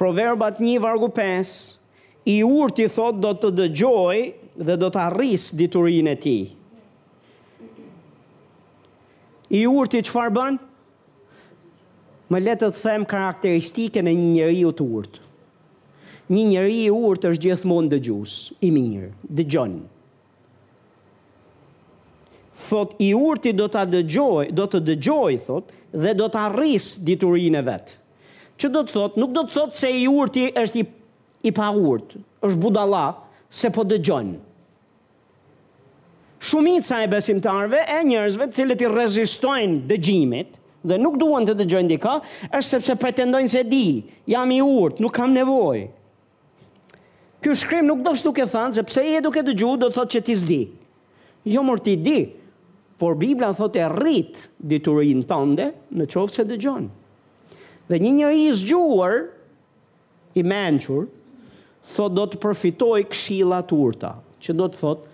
proverbat një vargu pesë i urti thotë do të dëgjojë dhe do ta rrisë diturinë e tij i urti çfarë bën Më le të të them karakteristikën e një njeriu të urtë. Një njeri i urtë është gjithmonë dëgjues, i mirë, dëgjon. Thotë i urti do të dëgjojë, do të dëgjojë thotë dhe do ta rrisë diturinë e vet. Që do të thotë, nuk do të thotë se i urti është i i paurtë, është budalla se po dëgjon. Shumica e besimtarëve e njerëzve të cilët i rezistojnë dëgjimit dhe nuk duan të dëgjojnë dikë, është sepse pretendojnë se di, jam i urtë, nuk kam nevojë. Ky shkrim nuk është duke thënë se pse je duke dëgju do të thotë që ti s'di. Jo mor ti di, por Bibla thotë e rrit diturinë tënde në qoftë se dëgjon. Dhe një njeri i zgjuar i mençur thotë do të përfitojë këshilla të urta, që do të thotë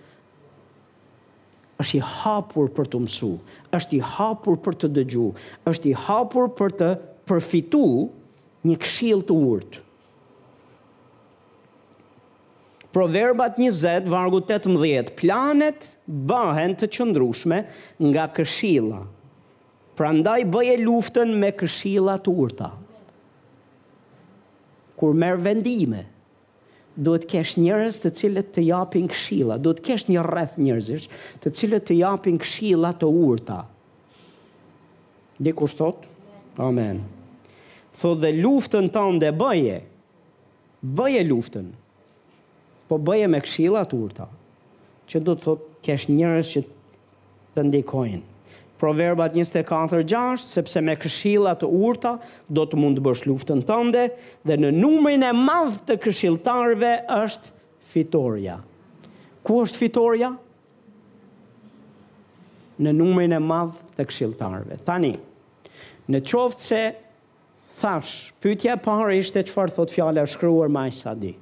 është i hapur për të mësu, është i hapur për të dëgju, është i hapur për të përfitu një këshillë të urtë. Proverbat 20, vargu 18, planet bëhen të qëndrushme nga këshilla. Prandaj bëje luftën me këshilla të urta. Kur merr vendime, duhet të kesh njerëz të cilët të japin këshilla, duhet të kesh një rreth njerëzish të cilët të japin këshilla të urta. Dikush thotë? Amen. Thotë dhe luftën tënde bëje. Bëje luftën. Po bëje me këshilla të urta, që do të thotë të kesh njerëz që të ndikojnë. Proverbat njëzet e katër gjashtë, sepse me këshilla të urta do të mund të bësh luftën tënde dhe në numrin e madh të këshilltarëve është fitorja. Ku është fitorja? Në numrin e madh të këshilltarëve. Tani, në qoftë se Thashë, pyetja e parë ishte çfarë thotë fjala e shkruar me aq sa di.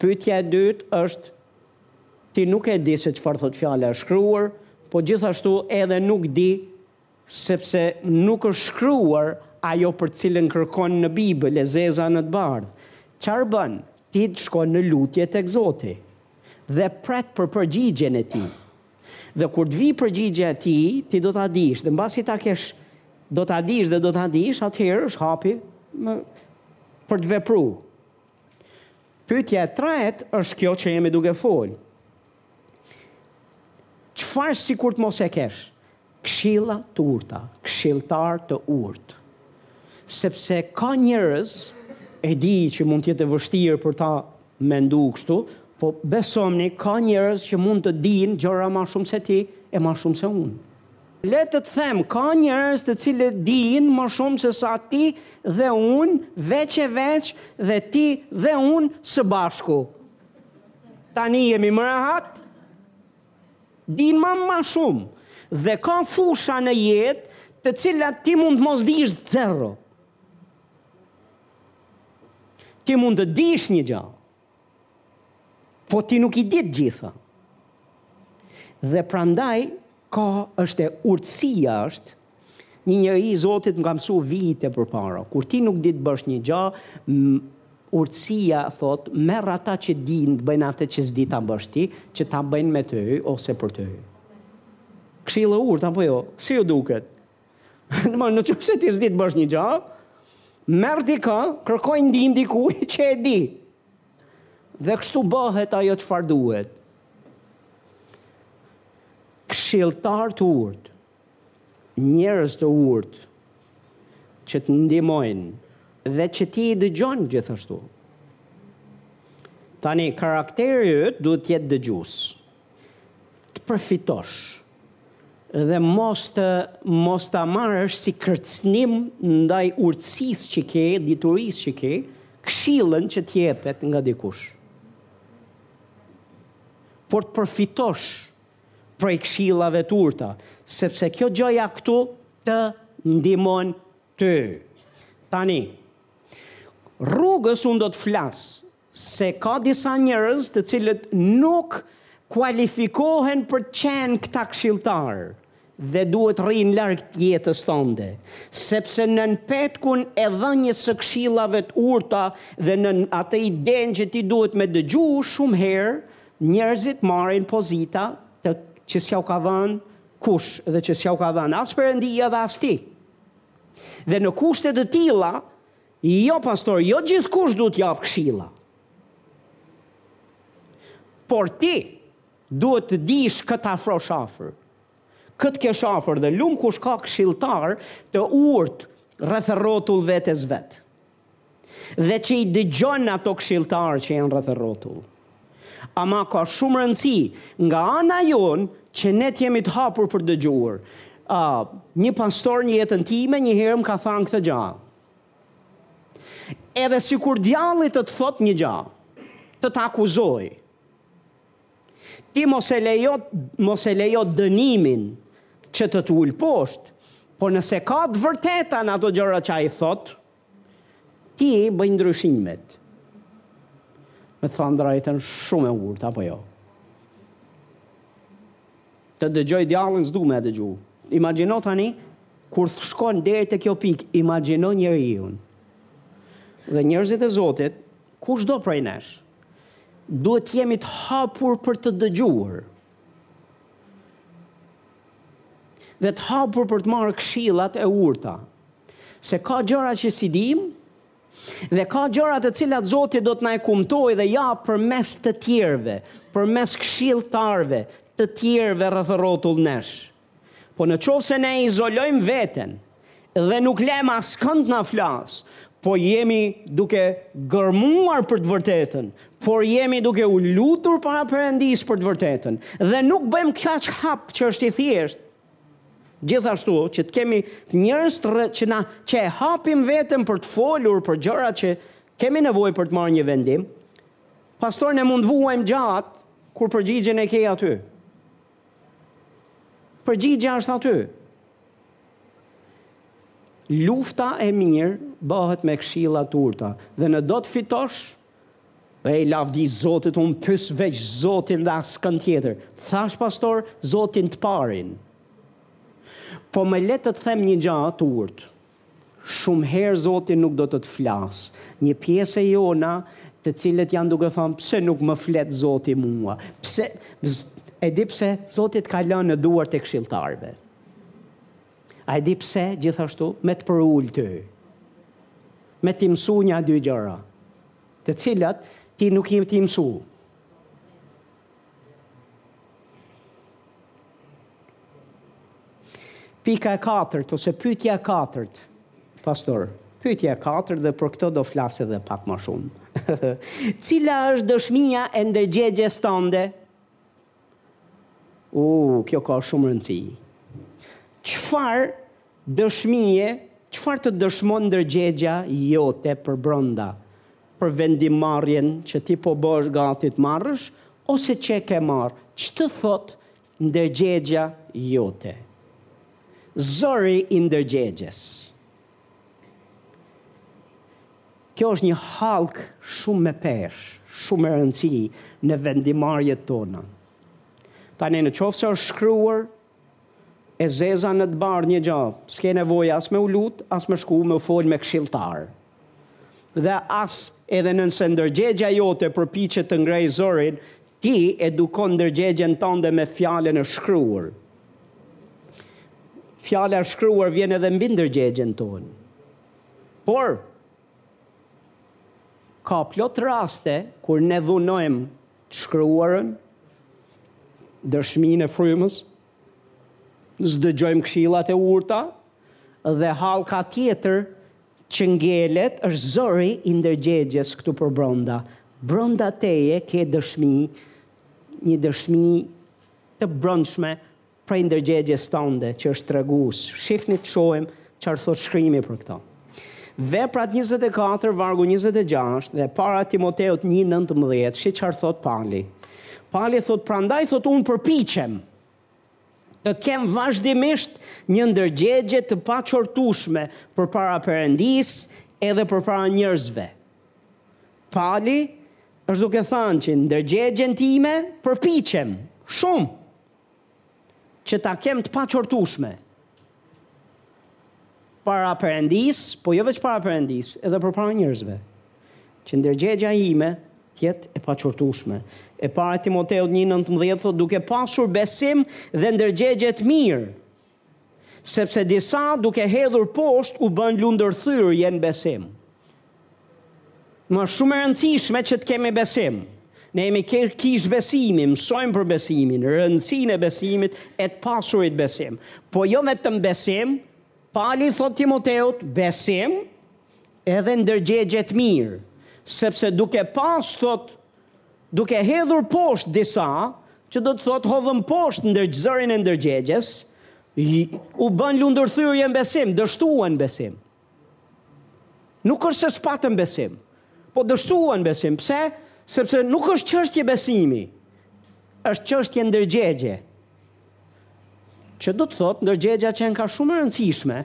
Pyetja e dytë është ti nuk e di se çfarë thotë fjala e shkruar, po gjithashtu edhe nuk di sepse nuk është shkruar ajo për të cilën kërkon në Bibël e zeza në të bardhë. Çfarë bën? Ti shkon në lutje tek Zoti dhe pret për përgjigjen e tij. Dhe kur të vijë përgjigja e tij, ti do ta dish dhe mbasi ta kesh do ta dish dhe do ta dish, atëherë është hapi për të vepruar. Pyetja e tretë është kjo që jemi duke folë. Çfarë sikur të mos e kesh? Këshilla të urta, këshilltar të urtë. Sepse ka njerëz, e di që mund të jetë e vështirë për ta menduar kështu, po besomni ka njerëz që mund të dinë gjëra ma shumë se ti e ma shumë se unë. Le të të them, ka njerëz të cilët dinë ma shumë se sa ti dhe unë veç e veç dhe ti dhe unë së bashku. Tani jemi më rehat? Dinë ma ma shumë dhe ka fusha në jetë të cilat ti mund të mos dish zero. Ti mund të dish një gja. Po ti nuk i di të gjitha. Dhe prandaj ka është e urtësia është Një njeri i Zotit më ka mësu vite përpara, kur ti nuk di të bësh një gja, urtësia thotë, merr ata që dijnë të bëjnë atë që s'di ta bësh ti, që ta bëjnë me ty ose për ty. Këshillë e urtë apo jo? Si ju duket? Domthon, në qoftë se ti s'di të bësh një gja, merr dikë, kërkoj ndihmë dikujt që e di. Dhe kështu bëhet ajo çfarë duhet. Këshilltar të urtë. Njerëz të urtë që të ndihmojnë dhe që ti i dëgjon gjithashtu. Tani karakteri yt duhet të jetë dëgjues. Të përfitosh dhe mos të mos ta marrësh si kërcënim ndaj urtësisë që ke, diturisë që ke, këshillën që të jepet nga dikush. Por të përfitosh prej këshillave të urta, sepse kjo gjoja këtu të ndihmon ty. Tani, rrugës unë do të flas se ka disa njerëz të cilët nuk kualifikohen për të qenë këta këshilltarë, dhe duhet të rrijnë larg jetës tënde, sepse nën petkun e dhënies së këshillave të urta dhe nën atë idenë që ti duhet me dëgju shumë herë, njerëzit marrin pozita që s'jau ka dhënë kush dhe që s'jau ka dhënë as Perëndia dhe as ti. Dhe në kushte të tilla, jo pastor, jo gjithkush duhet të japë këshilla. Por ti Duhet të dish kë të afrosh afër. Kë të kesh afër dhe lum kush ka këshilltar të urtë rreth rrotull vetes vet. Dhe që i dëgjon ato këshilltar që janë rreth rrotull. Ama ka shumë rëndësi nga ana jonë që ne të jemi të hapur për të dëgjuar. A, një pastor në jetën time një herë më ka thënë këtë gjë. Edhe sikur djalli të të thotë një gjë, të të akuzojë, Ti mos e lejo mos e lejo dënimin që të të ul poshtë, por nëse ka të vërteta në ato gjëra që ai thotë, ti bëj ndryshimet. Me thënë të drejtën, shumë e urtë apo jo? Të dëgjoj djallin s'du me dëgju. Imagjino tani kur të shkon deri te kjo pikë, imagjino njeriun. Dhe njerëzit e Zotit, kushdo prej nesh? Duhet të jemi të hapur për të dëgjuar. Dhe të hapur për të marrë këshillat e urta. Se ka gjëra që s'i dimë, dhe ka gjëra të cilat Zoti do të na i kumtojë dhe ja përmes të tjerëve, përmes këshilltarëve të tjerëve rreth rrotull nesh. Po në qoftë se ne izolojmë veten dhe nuk lemë askënd të na flasë, po jemi duke gërmuar për të vërtetën, por jemi duke u lutur para Perëndisë për të vërtetën dhe nuk bëjmë kaq hap që është i thjeshtë, gjithashtu që të kemi njerëz që na që e hapim veten për të folur për gjërat që kemi nevojë për të marrë një vendim, pastaj ne mund të vuajmë gjatë kur përgjigjen e ke aty. Përgjigja është aty. Lufta e mirë bëhet me këshilla t'urta dhe në do të fitosh ej lavdi Zotit unë pys veç Zotin dhe askënd tjetër. Thash pastor Zotin t'parin. Po më lër të të them një gja t'urtë. Shumë herë Zoti nuk do të të flasë. Një pjesë e jona të cilët janë duke thënë pse nuk më flet Zoti mua? Pse e di pse Zoti të ka lënë në duart e këshilltarëve. A e di pse gjithashtu me të përul ty? Me të mësu një a dy gjëra, të cilat ti nuk i di mësu. Pika e katërt ose pyetja e katërt, pastor. Pyetja e katërt dhe për këtë do flas edhe pak më shumë. Cila është dëshmia e ndërgjegjes tënde? U, uh, kjo ka shumë rëndësi. Çfarë Dëshmie, çfarë të dëshmon ndërgjegja jote përbrenda për vendimmarrjen që ti po bëhesh gati të marrësh ose që e ke marrë? Ç'të thotë ndërgjegja jote? Zëri i ndërgjegjes, Kjo është një hallkë shumë me peshë, shumë me rëndësi në vendimmarrjet tona. Tani në qoftë se është shkruar E zeza në të bardhë një gjë, s'ke nevojë as me u lut, as me shku me u fol me këshilltarë. Dhe as edhe nëse ndërgjegja jote përpiqet të ngrejë zërin, ti eduko ndërgjegjen tënde me fjalën e shkruar. Fjala e shkruar vjen edhe mbi ndërgjegjen tonë. Por ka plot raste kur ne dhunojmë Të shkruarën, dëshminë e frymës, s'dëgjojmë këshillat e urta dhe hallka tjetër që ngelet është zëri i ndërgjegjes këtu përbrenda. Brenda teje ke dëshmi, një dëshmi të brendshme Prej ndërgjegjes tënde që është tregues, shifni të shohim çfarë thotë shkrimi për këtë. Veprat njëzet e katër vargu gjashtëmbëdhjetë dhe e para Timoteut një nëntëmbëdhjetë, shih çfarë thotë Pali. Pali thotë, prandaj thotë unë përpiqem të kem vazhdimisht një ndërgjegje të paqortueshme përpara Perëndisë edhe përpara njerëzve. Pali është duke thënë që ndërgjegjen time përpiqem shumë. që ta kem të paqortushme para Perëndisë, po jo veç para Perëndisë, edhe përpara njerëzve. Që ndërgjegja ime të jetë e paqortushme. E para Timoteut 1:19 thotë duke pasur besim dhe ndërgjegje të mirë. Sepse disa duke hedhur poshtë u bënë lundërthyer në besim. Ma shumë e rëndësishme që të kemi besim. Ne jemi kishë besimi, mësojmë për besimin, rëndësinë e besimit e të pasurit besim. Po jo vetëm besim, Pali i thotë Timoteut, besim edhe ndërgjegje të mirë, sepse duke pas thotë Duke hedhur poshtë disa, që do të thotë hodhën poshtë ndërgj-zërin e ndërgjegjes, u bën lundërthyerje në besim, dështuan besim. Nuk është se s'patën besim, po dështuan besim. Pse? Sepse nuk është çështje besimi, është çështje ndërgjegje. Që do të thotë, ndërgjegja qenka shumë e rëndësishme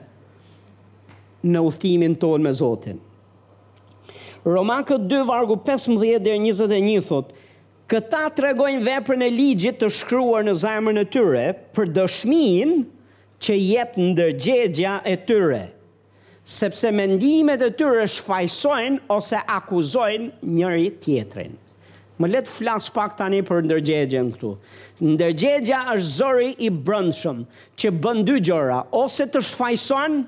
në udhëtimin tonë me Zotin. Romakët 2 vargu 15 deri 21 thotë, Këta tregojnë veprën e ligjit të shkruar në zemrën e tyre për dëshminë që jep ndërgjegja e tyre, Sepse mendimet e tyre shfajësojnë ose akuzojnë njëri tjetrin. Më le të flas pak tani për ndërgjegjen këtu. Ndërgjegja është zëri i brendshëm që bën dy gjëra, ose të shfajëson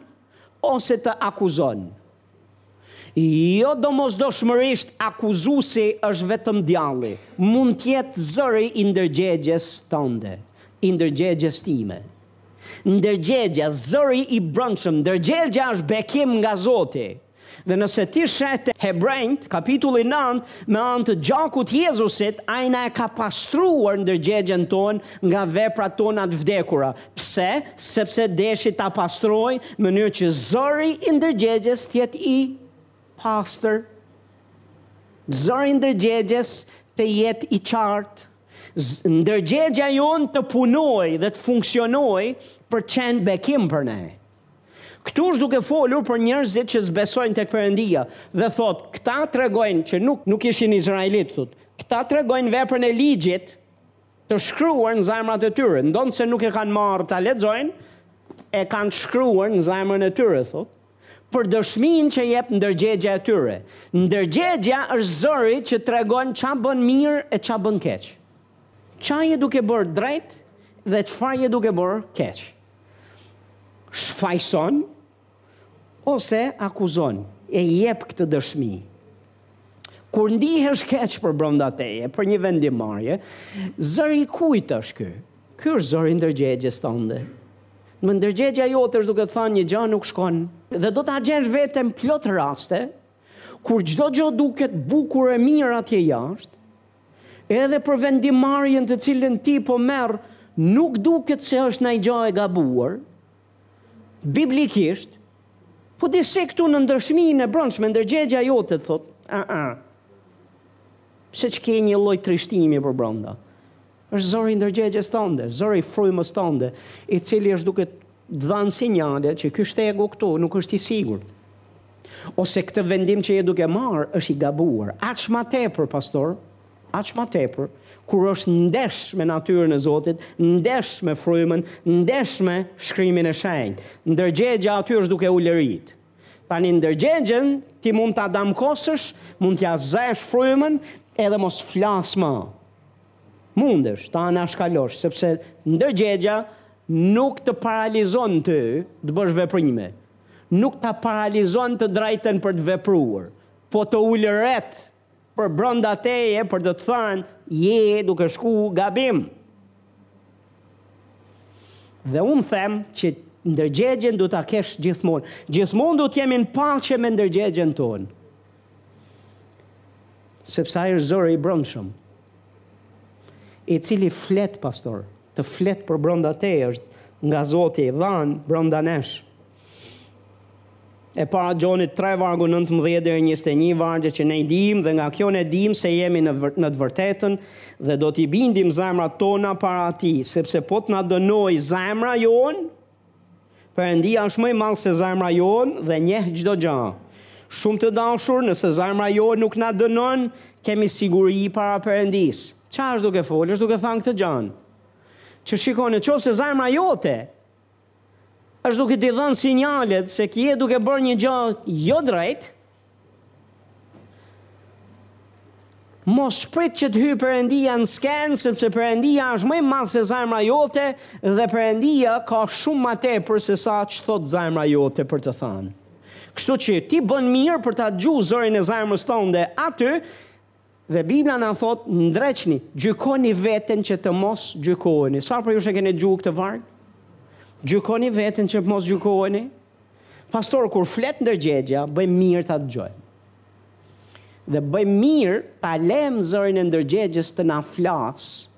ose të akuzon. Jo domosdoshmërisht akuzuesi është vetëm djalli, mund të jetë zëri i ndërgjegjes tënde, i ndërgjegjes time. Ndërgjegja, zëri i brendshëm, ndërgjegja është bekim nga Zoti. Dhe nëse ti sheh te Hebrenjtë, kapitulli nëntë, me anë të gjakut të Jezusit, Ai na e ka pastruar ndërgjegjen tonë nga veprat tona të vdekura. Pse? Sepse deshi ta pastrojë, në mënyrë që zëri i ndërgjegjes të jetë i pastër, zëri i ndërgjegjes të jetë i qartë. Ndërgjegja jonë të punojë dhe të funksionojë për të qenë bekim për ne. Këtu është duke folur për njerëzit që s'besojnë tek Perëndia dhe thot, këta tregojnë që nuk nuk ishin izraelitë, thot. Këta tregojnë veprën e ligjit të shkruar në zemrat e tyre, ndonëse nuk e kanë marrë ta lexojnë, e kanë shkruar në zemrën e tyre, thot. për dëshminë që jep ndërgjegja e tyre. Ndërgjegja është zëri që tregon ça bën mirë e ça bën keq. Ça je duke bërë drejt dhe çfarë je duke bërë keq. Shfajëson ose akuzon e jep këtë dëshmi. Kur ndihesh keq përbrenda teje, për një vendimmarrje, zëri i kujt është ky? Ky është zëri i ndërgjegjes tënde. Në ndërgjegja jote është duke të thënë një gjë nuk shkon dhe do ta gjesh veten plot raste kur çdo gjë duket bukur e mirë atje jashtë, edhe për vendimmarrjen të cilën ti po merr nuk duket se është ndonj gjë e gabuar, Biblikisht, po disi këtu në ndërshminë e brëndshme, ndërgjegja jote të thotë, a, a, seç ke një lloj trishtimi përbrënda, është zëri ndërgjegjes tënde, zëri frymës tënde, i cili është duke të dhanë sinjale që ky shtegu këtu nuk është i sigurt. Ose këtë vendim që je duke marrë është i gabuar. Aq ma tepër, pastor, Aq ma tepër, kur është ndesh me natyrën e Zotit, ndesh me frymën, ndesh me shkrimin e shenjtë. Ndërgjegja aty është duke ulërit. Tani ndërgjegjen ti mund ta damkosësh, mund t'ja zesh frymën edhe mos flasë më. Mundesh ta anashkalosh sepse ndërgjegja nuk të paralizon ty të bësh veprime. Nuk ta paralizon të drejtën për të vepruar, po të ulëret Përbrenda teje për të të thënë je duke shku gabim. Dhe unë them që ndërgjegjen duhet ta kesh gjithmonë. Gjithmonë duhet të jemi në paqe me ndërgjegjen tonë. Sepse ai është zëri i brendshëm. I cili flet pastor, të flet përbrenda teje është nga Zoti i dhanë brenda nesh. E para Gjonit tre vargu nëntëmbëdhjetë deri njëzet e një vargje që ne i dimë dhe nga kjo ne dimë se jemi në në të vërtetën dhe do t'i bindim zemrat tona para Atij, sepse po të na dënojë zemra jonë, Perëndia është më i madh se zemra jonë dhe njeh çdo gjë. Shumë të dashur, nëse zemra jonë nuk na dënon, kemi siguri para Perëndisë. Ça është duke folë? Është duke thënë këtë gjënë. Që shiko, në qoftë se zemra jote është duke t'i dhënë sinjalet se ti je duke bërë një gjë jo drejt, mos prit që të hyjë Perëndia në skenë, sepse Perëndia është më i madh se zemra jote dhe Perëndia ka shumë më tepër se sa ç'thotë zemra jote për të thënë. Kështu që ti bën mirë për ta dëgju zërin e zemrës tënde aty Dhe Bibla na thotë, ndreqni, gjykoni veten që të mos gjykoheni. Sa prej jush e keni dëgju këtë varg? Gjykoni veten që të mos gjykoheni. Pastor, kur flet ndërgjegja, bëjmë mirë ta dëgjojmë. Dhe bëjmë mirë ta lemë zërin e ndërgjegjes të na flasë.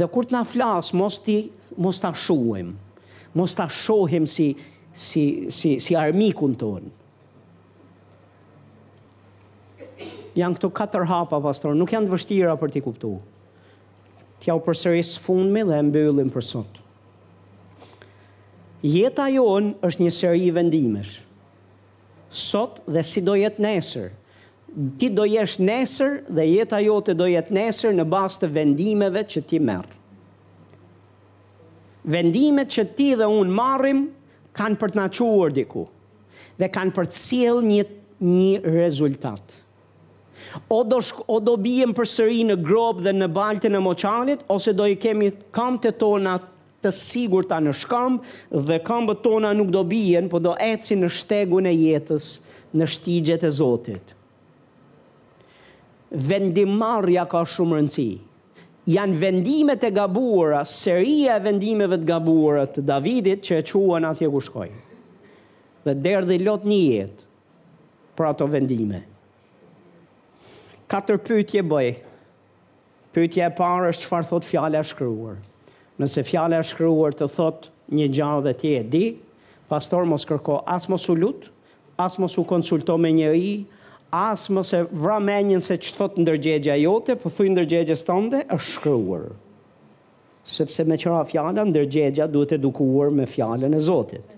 Dhe kur të na flasë, mos ti mos ta shuhim. Mos ta shohim si si si si armikun tonë. Janë këto katër hapa, pastor, nuk janë të vështira për t'i kuptu. T'jau përsëris së fundmi dhe e mbyllim për sot. Jeta jonë është një seri vendimesh. Sot dhe si do jetë nesër. Ti do jesh nesër dhe jeta jote do jetë nesër në bazë të vendimeve që ti merr. Vendimet që ti dhe unë marrim kanë për të na çuar diku. dhe kanë përcjellë një një rezultat. O do shk o do biem përsëri në gropë dhe në baltën e moçalit ose do i kemi këmbët tona të sigurta në shkëmb dhe këmbët tona nuk do bien po do ecin në shtegun e jetës në shtigjet e Zotit. Vendimmarrja ka shumë rëndësi. Janë vendimet e gabuara, seria e vendimeve të gabuara të Davidit që e çuan atje ku shkoi. Dhe derdhi lot një jetë për ato vendime. Katër pyetje bëj. Pyetja e parë është çfarë thotë fjala e shkruar. Nëse fjala e shkruar të thotë një gjë dhe ti e di, pastaj mos kërko as mos u lut, As mos u konsulto me njeri, as mos e vra menjen se ç'thotë ndërgjegja jote, po thuj ndërgjegjes tënde, është shkruar. Sepse me qëra fjala, ndërgjegja duhet edukuar me Fjalën e Zotit.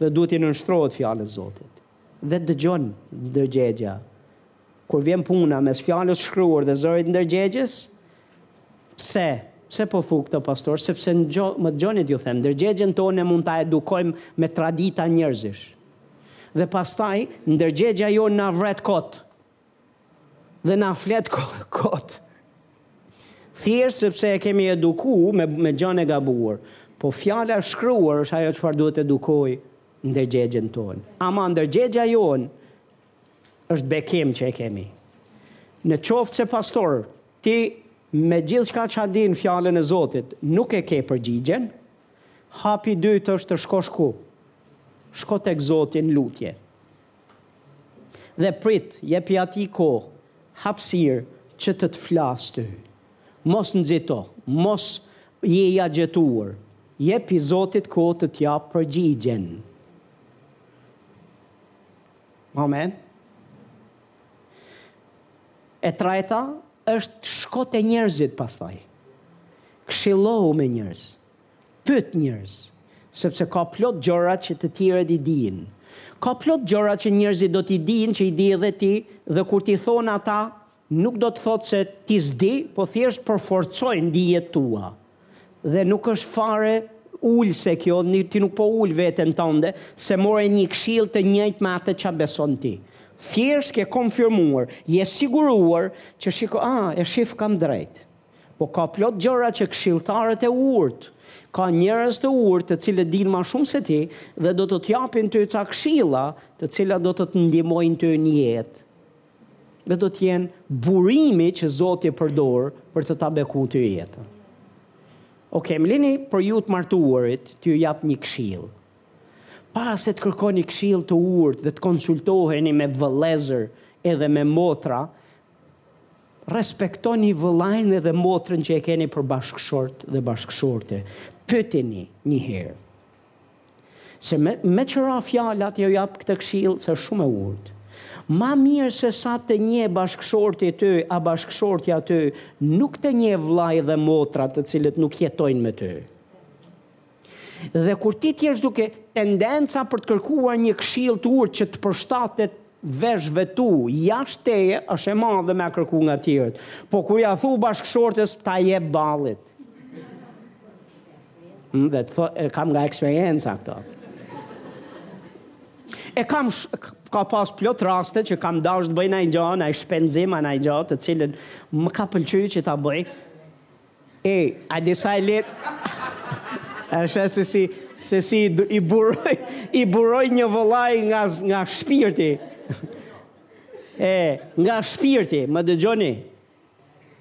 Dhe duhet t'i nënshtrohet Fjalës Zotit. Dhe dëgjon ndërgjegja Kur vjen puna mes fjalës shkruar dhe zërit ndërgjegjes, pse, pse po thu këtë pastor, sepse ngjo, më dëgjoni t'ju them, ndërgjegjen tonë mund ta edukojmë me tradita njerëzish. Dhe pastaj, ndërgjegja jonë na vret kot. Dhe na flet kot. Thjesht sepse e kemi eduku me, me gjënë e gabuar. Po fjala shkruar është ajo çfarë duhet të edukojë ndërgjegjen tonë. Ama ndërgjegja jonë Është bekim që e kemi. Në qoftë se pastaj, ti me gjithçka ça din fjalën e Zotit, nuk e ke përgjigjen, hapi i dytë është të shkosh ku? Shko tek Zoti në lutje. Dhe prit, jepi atij kohë, hapësirë që të të flasë ty. Mos nxito, mos ji i agjituar. Jepi Zotit kohë të të japë përgjigjen. Amen. E treta është shko te njerëzit pastaj. Këshillohu me njerëz. Pyet njerëz, sepse ka plot gjëra që të tjerët i dijnë. Ka plot gjëra që njerëzit do t'i dijnë që i di edhe ti dhe kur t'i thonë ata, Nuk do të thotë se ti s'di, po thjesht përforcojnë dijet tua. Dhe nuk është fare ulëse kjo, ti nuk po ul veten tënde, se more një këshillë të njëjtë me atë ça beson ti. Thjesht ke konfirmuar, je siguruar që shiko, ah, e shif kam drejt. Po ka plot gjëra që këshilltarët e urtë, ka njerëz të urtë të cilët dinë ma shumë se ti dhe do të të japin ty ca këshilla të cilat do të të ndihmojnë ty në jetë. dhe do të jenë burimi që Zoti e përdor për të ta bekuar ty jetën. Ok, më lini për ju të martuarit të ju jap një këshill. Para se të kërkoni këshill të urtë dhe të konsultoheni me vëllezër edhe me motra, respektoni vëllain edhe motrën që e keni për bashkëshort dhe bashkëshorte. Pyetini një herë. Se me me ç'ra fjala t'ju jap këtë këshillë se është shumë e urtë. Ma mirë se sa të njeh bashkëshorti ty a bashkëshortja ty nuk të njeh vëllai dhe motra të cilët nuk jetojnë me ty. Dhe kur ti të jesh duke tendenca për të kërkuar një këshillë të urtë që të përshtatet veshëve tu jashtë teje është e madhe me ja kërku nga të tjerët. Po kur ja thu bashkëshortes ta jep ballit. Ëh, dhe të thot, e kam nga eksperienca këto. E kam ka pas plot raste që kam dash të bëj naj gja, naj shpenzim a naj gja, të cilën më ka pëlqyer që ta bëj. E, a di sa e let është se si se si i buroj i buroj një vëllai nga nga shpirti. E, nga shpirti, më dëgjoni.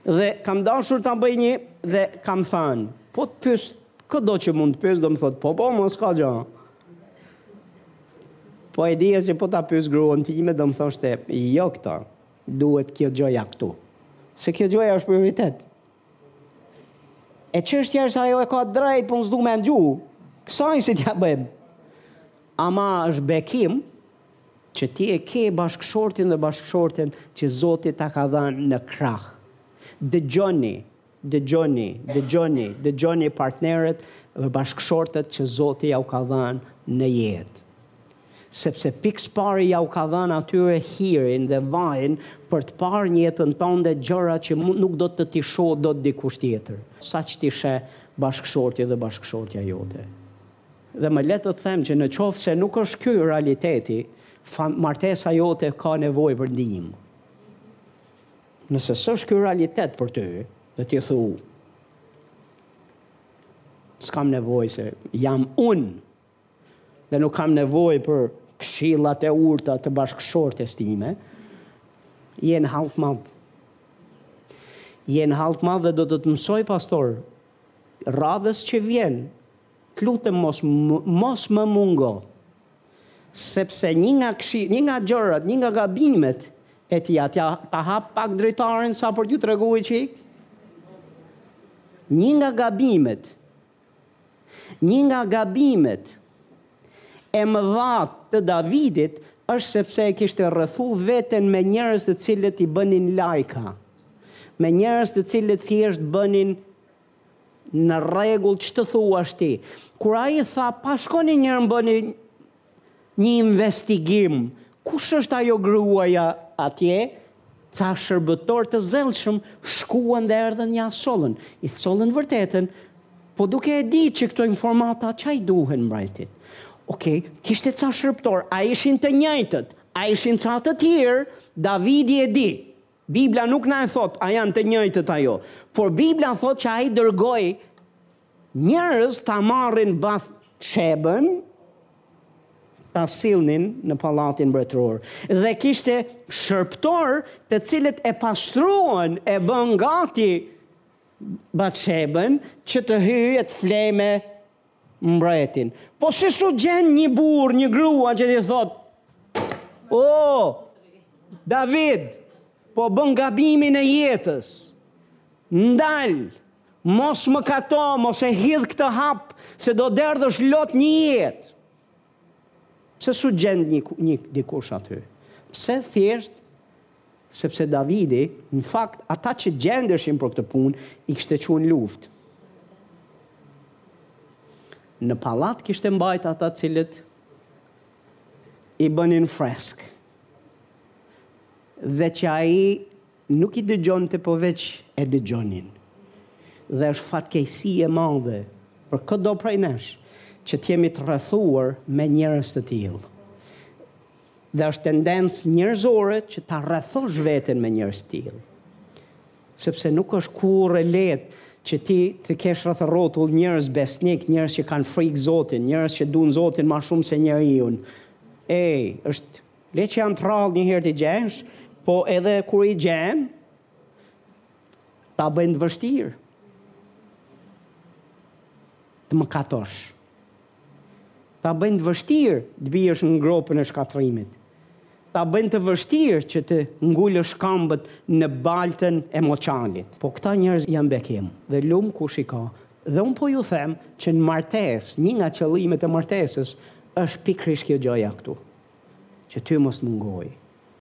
Dhe kam dashur ta bëj një dhe kam thënë, po të pyes këdo që mund të pyes do më thotë, po po mos ka gjë. Po e dija që po ta pyes gruan time do më thoshte, jo këtë, duhet kjo gjëja këtu. Se kjo gjëja është prioritet. E çështja është ajo e ka drejt, po unë s'du me ngju. Kësaj si t'ja bëjmë. Ama është bekim, Që ti e ke bashkëshortin dhe bashkëshorten që Zoti ta ka dhanë në krah. Dëgjoni, dëgjoni, dëgjoni, dëgjoni partnerët dhe bashkëshortet që Zoti jau ka dhanë në jetë. Sepse pikësëpari jau ka dhanë atyre hirin dhe vajin për të parë në jetën tënde gjëra që nuk do të t'i shohë dot dikush tjetër, sa ç't'i sheh bashkëshorti dhe bashkëshortja jote. Dhe më le të të them që në qoftë se nuk është ky realiteti, martesa jote ka nevojë për ndihmë. Nëse s'është ky realitet për ty, dhe ti thu, s'kam nevojë se jam unë dhe nuk kam nevojë për këshillat e urta të bashkëshortes time, je në hall të madh. Je në hall të madh dhe do të të mësoj pastor radhës që vjen T'lutem mos mos më mungo sepse një nga kshi një nga gjërat një nga gabimet e tija tja ta hap pak drejtarin sa për t'ju tregue që një nga gabimet një nga gabimet e mëdha të Davidit është sepse e kishte rrethu veten me njerëz të cilët i bënin lajka me njerëz të cilët thjesht bënin Në rregull ç'të thuash ti. Kur ai i tha pa shkoni një herë bëni një investigim kush është ajo gruaja atje, ca shërbëtorë të zellshëm shkuan dhe erdhën ia sollën. I sollën vërtetën, po duke e ditë që këto informata ça i duhen mbretit. Okej, kishte ca shërbëtorë, a ishin të njëjtët, a ishin ca të tjerë, Davidi e di. Bibla nuk na e thotë a janë të njëjtët a jo, por Bibla thotë që ai dërgoi njerëz ta marrin Bath Shebën, ta sillnin në pallatin mbretëror. Dhe kishte shërbëtorë të cilët e pastruan e bënë gati Bath Shebën që të hyjë e të flejë me mbretin. Po si s'u gjend një burrë, një grua që t'i thotë, o, David, po bën gabimin e jetës, ndal, mos mëkato, mos e hidh këtë hap, se do derdhësh lot një jetë. Pse s'u gjend një, një dikush aty? Pse thjesht Sepse Davidi, në fakt, ata që gjendeshin për këtë punë, i kishte çuar në luftë. Në pallat kishte mbajt ata të cilët i bënin fresk. Dhe që ai nuk i dëgjonte po veç e dëgjonin. Dhe është fatkeqësi e madhe për këdo prej nesh, që t'jemi të rrethuar me njerëz të tillë. Dhe është tendencë njerëzore që ta rrethosh veten me njerëz të tillë. Sepse nuk është kurrë e lehtë që ti të kesh rreth e rrotull njerëz besnikë, njerëz që kanë frikë Zotin, njerëz që duan Zotin më shumë se njeriun. Ej, është le që janë të rrallë një herë t'i gjesh, po edhe kur i gjen ta bëjnë të vështirë. Të mëkatosh. ta bëjnë të vështirë të biesh në gropën e shkatërrimit, ta bëjnë të vështirë që të ngulësh këmbët në baltën e moçalit. Po këta njerëz janë bekim dhe lum kush i ka. Dhe unë po ju them që në martesë, një nga qëllimet e martesës është pikërisht kjo gjëja këtu, që ty mos të mungojë.